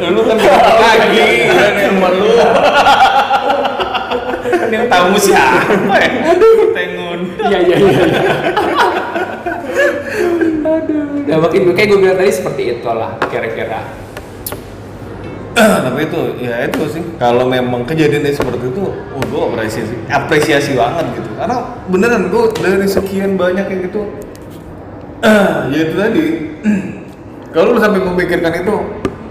Lu kan lagi, kan sama lu. Kan yang tamu siapa ya? Tengun. iya iya iya iya. aduh nah makin kayak gue bilang tadi seperti itulah kira-kira [CLEARS THROAT] tapi itu ya itu sih. Kalau memang kejadiannya seperti itu oh, gue apresiasi apresiasi banget gitu. Karena beneran gue dari sekian banyak yang gitu [CLEARS THROAT] ya itu tadi. [CLEARS THROAT] Kalau lu sampai memikirkan itu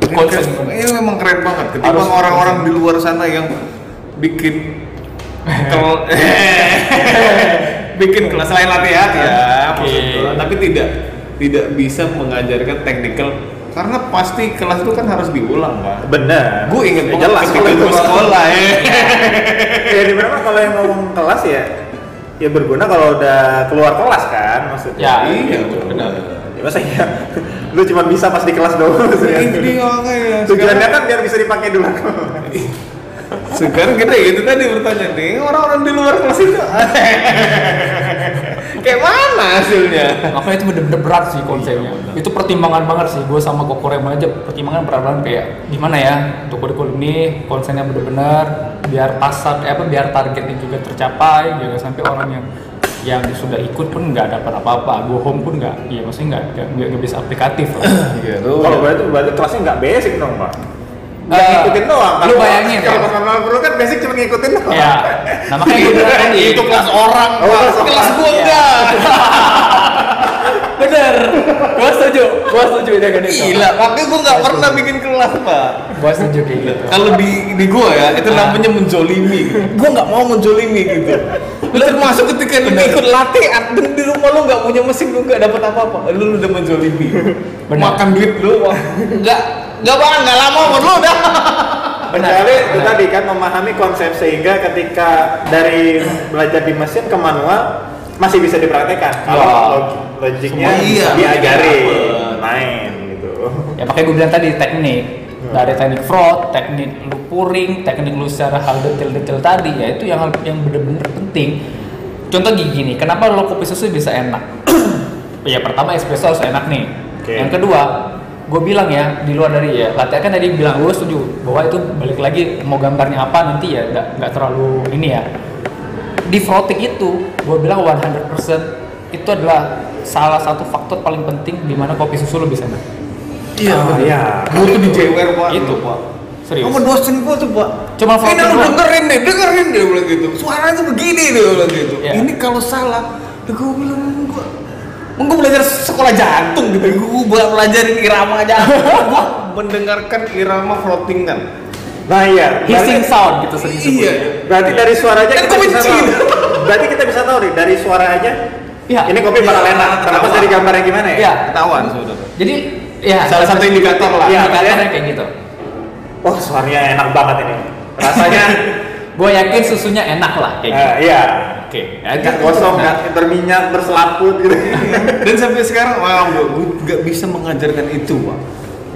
ini ini memang keren banget. Ketimbang orang-orang di luar sana yang bikin [LAUGHS] kel- [LAUGHS] bikin kelas lain latihan ya maksud gua. tapi tidak tidak bisa mengajarkan technical karena pasti kelas itu kan harus diulang kan bener gue inget Ya, jelas ketika kalau itu gue sekolah ya. [LAUGHS] Ya di mana kalau yang ngomong kelas ya? Ya berguna kalau udah keluar kelas kan maksudnya. Ya, iya Gitu. benar. Ya masa ya lu cuma bisa pas di kelas doang itu dia makanya tujuannya kan biar bisa dipakai dulu. Sekarang kita itu tadi bertanya nih orang-orang di luar kelas itu [LAUGHS] kayak mana hasilnya? Makanya itu bener-bener berat sih konsepnya. Itu pertimbangan banget sih. Gue sama Koko Remo aja pertimbangan berat banget. Kayak gimana ya untuk kurikulum ini konsennya bener-bener biar pasar eh, apa biar targetnya juga tercapai jangan sampai orang yang yang sudah ikut pun nggak dapat apa-apa. Go home pun nggak iya maksudnya nggak nggak- bisa aplikatif. Iya tuh kalau berarti berarti kelasnya nggak basic dong pak Nggak ngikutin doang lu bayangin kalau ya. pas manual perlu kan basic cuma ngikutin doang. Ya nah makanya gue bilang tadi itu kelas orang Oh, kelas kelas gua Iya. enggak. Bener. Gue setuju gue setuju dengan itu gila makanya gua nggak pernah bikin kelas pak. Gue setuju kayak gitu. Kalau di di gua ya itu namanya menjolimi. Gua nggak mau menjolimi gitu. Lu termasuk ketika lu ikut latihan dan di rumah lu nggak punya mesin lu nggak dapat apa apa lu udah menjolimi. Makan duit lu nggak nggak bang nggak lama umur lu udah Benar, [LAUGHS] Kecuali itu benar. tadi kan memahami konsep sehingga ketika dari belajar di mesin ke manual masih bisa dipraktekkan. Kalau log- logiknya iya, diajari dapet. main gitu. ya makanya gue bilang tadi teknik dari teknik fraud, teknik lu pouring, teknik lu secara hal detail-detail tadi ya itu yang yang bener-bener penting contoh gini nih kenapa lo kopi susu bisa enak [CLEARS THROAT] ya pertama espresso harus enak nih Oke. yang kedua gue bilang ya di luar dari ya latihan kan tadi bilang gue setuju. Bahwa itu balik lagi mau gambarnya apa nanti ya nggak nggak terlalu ini ya. Di frotik itu gue bilang 100% itu adalah salah satu faktor paling penting di mana kopi susu lo bisa enak iya bener. iya. gua tuh di jewer pak. Itu. pak. Serius? Sama dosen gua tuh pak. Cuma ini floating lu dengerin deh dengerin deh bilang gitu. Suaranya begini deh bilang gitu. Iya. ini kalau salah ya gua bilang gua Gua belajar sekolah jantung gitu, gua belajarin irama jantung, gua mendengarkan irama floatingan. Nah iya. hissing sound gitu sering. Iya. Berarti dari suaranya Kan kita bisa tahu. Berarti kita bisa tahu nih dari suara aja. Iya. Ini kopi bakal Iya, enak. Kenapa dari gambarnya gimana ya? Iya. Ketahuan saudara. Jadi ya Salah satu indikator lah. Iya, Iya, indikatornya iya. kayak gitu. Wah suaranya enak banget ini. Rasanya [LAUGHS] Gue yakin susunya enak lah kayak gitu. eh, iya. Oke, ya, Nggak itu- kosong, nah. nggak berminyak, berselaput gitu. [LAUGHS] Dan sampai sekarang, wah, gua, gua gak bisa mengajarkan itu, pak.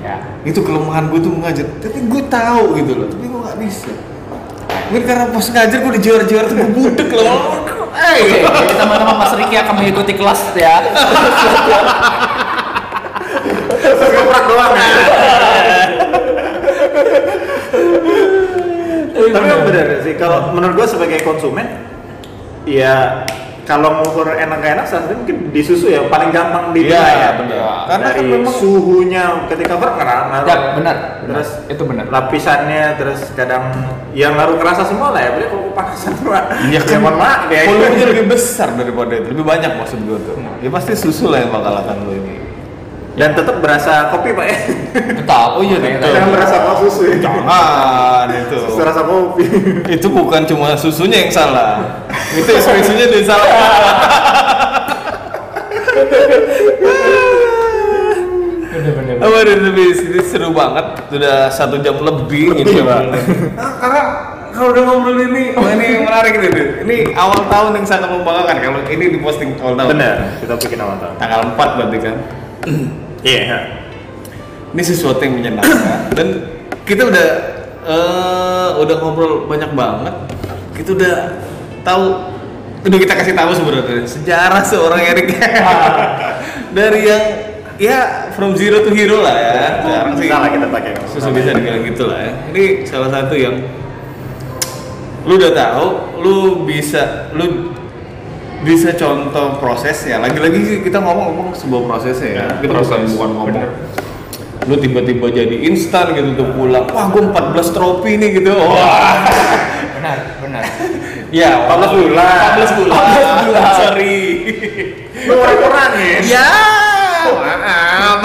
Ya. Itu kelemahan gue tuh mengajar. Tapi gue tahu gitu loh, tapi gue gak bisa. Mungkin karena pas ngajar gue dijuara-juara tuh gue budek loh. Eh, Oke, jadi teman-teman Mas Riki akan mengikuti kelas ya. Ngeprak doang ya. [LAUGHS] tapi yang benar sih kalau menurut gua sebagai konsumen ya kalau ngukur enak gak enak salah mungkin di susu ya paling gampang Iya, dinilai ya benar. Karena Karena dari kan memang- suhunya ketika berkerak Ya, benar. terus itu benar. lapisannya terus kadang yang ngaruh kerasa semua lah ya berarti kalau kepanasan Iya ya mohon maaf ya volumenya lebih besar daripada itu, lebih banyak maksud gue tuh. Ya pasti susu lah yang bakal akan lo ini. Dan tetap berasa kopi pak ya Tetap. Oh iya, tetap. jangan berasa kok susu ya Jangan itu. susu rasa kopi Itu bukan cuma susunya yang salah. itu espressonya yang salah. Bener-bener. Oh, ini, ini, ini seru banget. Sudah satu jam lebih ini Iya, Pak. Ah, karena kalau udah ngobrol ini, oh ini menarik nih. Dut. Ini awal tahun yang sangat membanggakan kalau ini diposting awal tahun. benar kita bikin awal tahun Tanggal 4 berarti kan. Iya. Ini sesuatu yang menyenangkan. [CLEARS THROAT] Dan kita udah eh, udah ngobrol banyak banget. Kita udah tahu udah kita kasih tahu sebenarnya sejarah seorang Erik [LAUGHS] dari yang ya from zero to hero lah ya. Sekarang sih. Bisa lah kita pakai. Susah bisa dibilang gitu lah ya. Ini salah satu yang lu udah tahu, lu bisa lu bisa contoh prosesnya. Lagi-lagi sih kita ngomong-ngomong sebuah prosesnya ya. Ya, kita proses. bukan bukan ngomong. Bener. Lu tiba-tiba jadi instan gitu tuh pulang. Wah, gua 14 trofi nih gitu. Wah. Benar, benar. [LAUGHS] Ya, 14 bulan. 14 bulan. 14 bulan. [LAUGHS] Sorry. lu kurang ya Ya, maaf.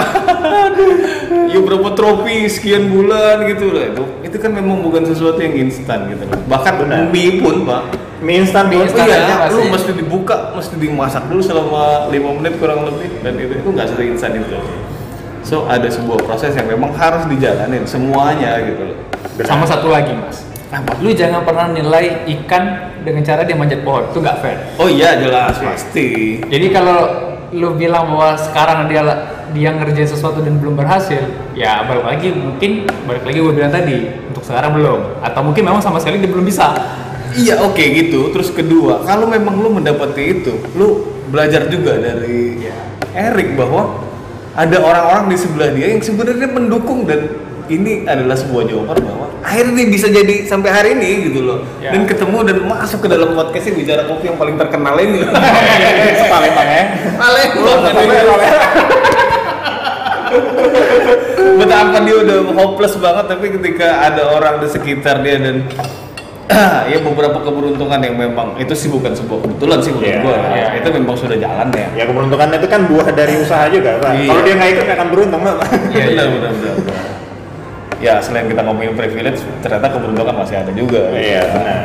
Aduh. Ya berapa trofi sekian bulan gitu lah itu. Itu kan memang bukan sesuatu yang instan gitu loh. Bahkan Benar. mie pun, Pak. mie instan Mie pun instan. Aja iya, masih. lu mesti dibuka, mesti dimasak dulu selama 5 menit kurang lebih dan itu itu nggak seinstan itu. So ada sebuah proses yang memang harus dijalanin semuanya gitu loh. Sama satu lagi, Mas. Apa? Lu jangan pernah nilai ikan dengan cara dia manjat pohon. Itu nggak fair. Oh iya jelas pasti. Jadi kalau lu bilang bahwa sekarang dia dia ngerjain sesuatu dan belum berhasil, ya balik lagi mungkin balik lagi gue bilang tadi untuk sekarang belum atau mungkin memang sama sekali dia belum bisa. Iya oke gitu. Terus kedua, kalau memang lu mendapati itu, lu belajar juga dari Iya. Erik bahwa ada orang-orang di sebelah dia yang sebenarnya mendukung dan ini adalah sebuah jawaban bahwa akhirnya bisa jadi sampai hari ini gitu loh Ya. dan ketemu dan masuk ke dalam podcastnya bicara kopi yang paling terkenal ini [LAUGHS] Palembang ya Palembang betapa dia udah hopeless banget tapi ketika ada orang di sekitar dia dan [CLEARS THROAT] ya beberapa keberuntungan yang memang itu sih bukan sebuah kebetulan sih menurut Iya, gua. iya. itu memang sudah jalan ya. Ya keberuntungan itu kan buah dari usaha juga pak. Iya. kalau dia nggak ikut nggak akan beruntung pak. Iya, [LAUGHS] benar, iya. benar benar ya selain kita ngomongin privilege ternyata keberuntungan masih ada juga. Iya benar.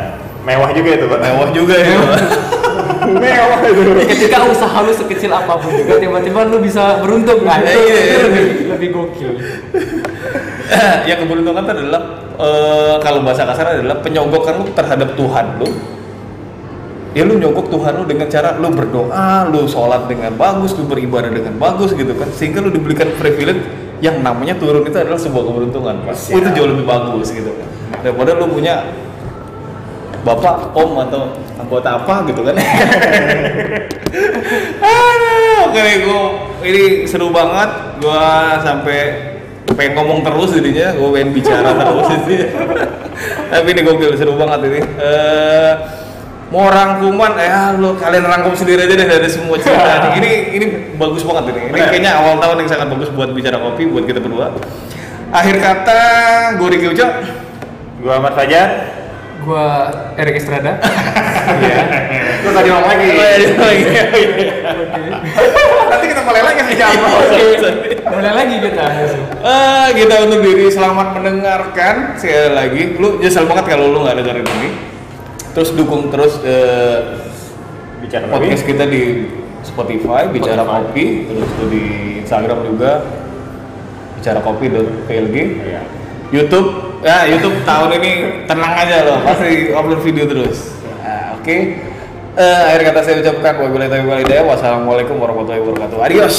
Mewah juga itu pak. Mewah juga ya [LAUGHS] mewah itu Ketika usaha lu sekecil apa pun juga tiba-tiba lu bisa beruntung kan? Iya, iya, iya. lebih lebih gokil. [LAUGHS] ya keberuntungan itu adalah eh, kalau bahasa kasar adalah penyogokan lu terhadap Tuhan lu ya lu nyogok Tuhan lu dengan cara lu berdoa, lu sholat dengan bagus, lu beribadah dengan bagus gitu kan sehingga lu diberikan privilege yang namanya turun itu adalah sebuah keberuntungan Pak. Siap. itu jauh lebih bagus gitu kan daripada lu punya bapak, om atau anggota apa gitu kan. [LAUGHS] Aduh, oke gua ini seru banget. Gua sampai pengen ngomong terus jadinya. Gua pengen bicara [LAUGHS] terus ini. Tapi ini gokil seru banget ini. Eh, mau rangkuman eh lu kalian rangkum sendiri aja deh dari semua cerita ini. Ini bagus banget ini. Ini kayaknya awal tahun yang sangat bagus buat bicara kopi buat kita berdua. Akhir kata gue Riki Ujo. Gua Ahmad Fajar Gua Erik Estrada. [LAUGHS] Iya. lu tadi ngomong lagi Oh, iya, [LAUGHS] iya. nanti kita mulai lagi nih jam Mulai lagi kita. Ah, kita undur diri selamat mendengarkan sekali lagi lu nyesel banget kalau lu nggak dengerin ini terus dukung terus eh, bicara podcast kita di Spotify bicara Spotify. kopi terus tuh di Instagram juga bicara kopi PLG Iya. YouTube? Ya YouTube tahun ini tenang aja loh pasti upload video terus. Ya, oke. Eh, akhir kata saya ucapkan wabillahi taufiq wal hidayah. wassalamualaikum warahmatullahi wabarakatuh. Adios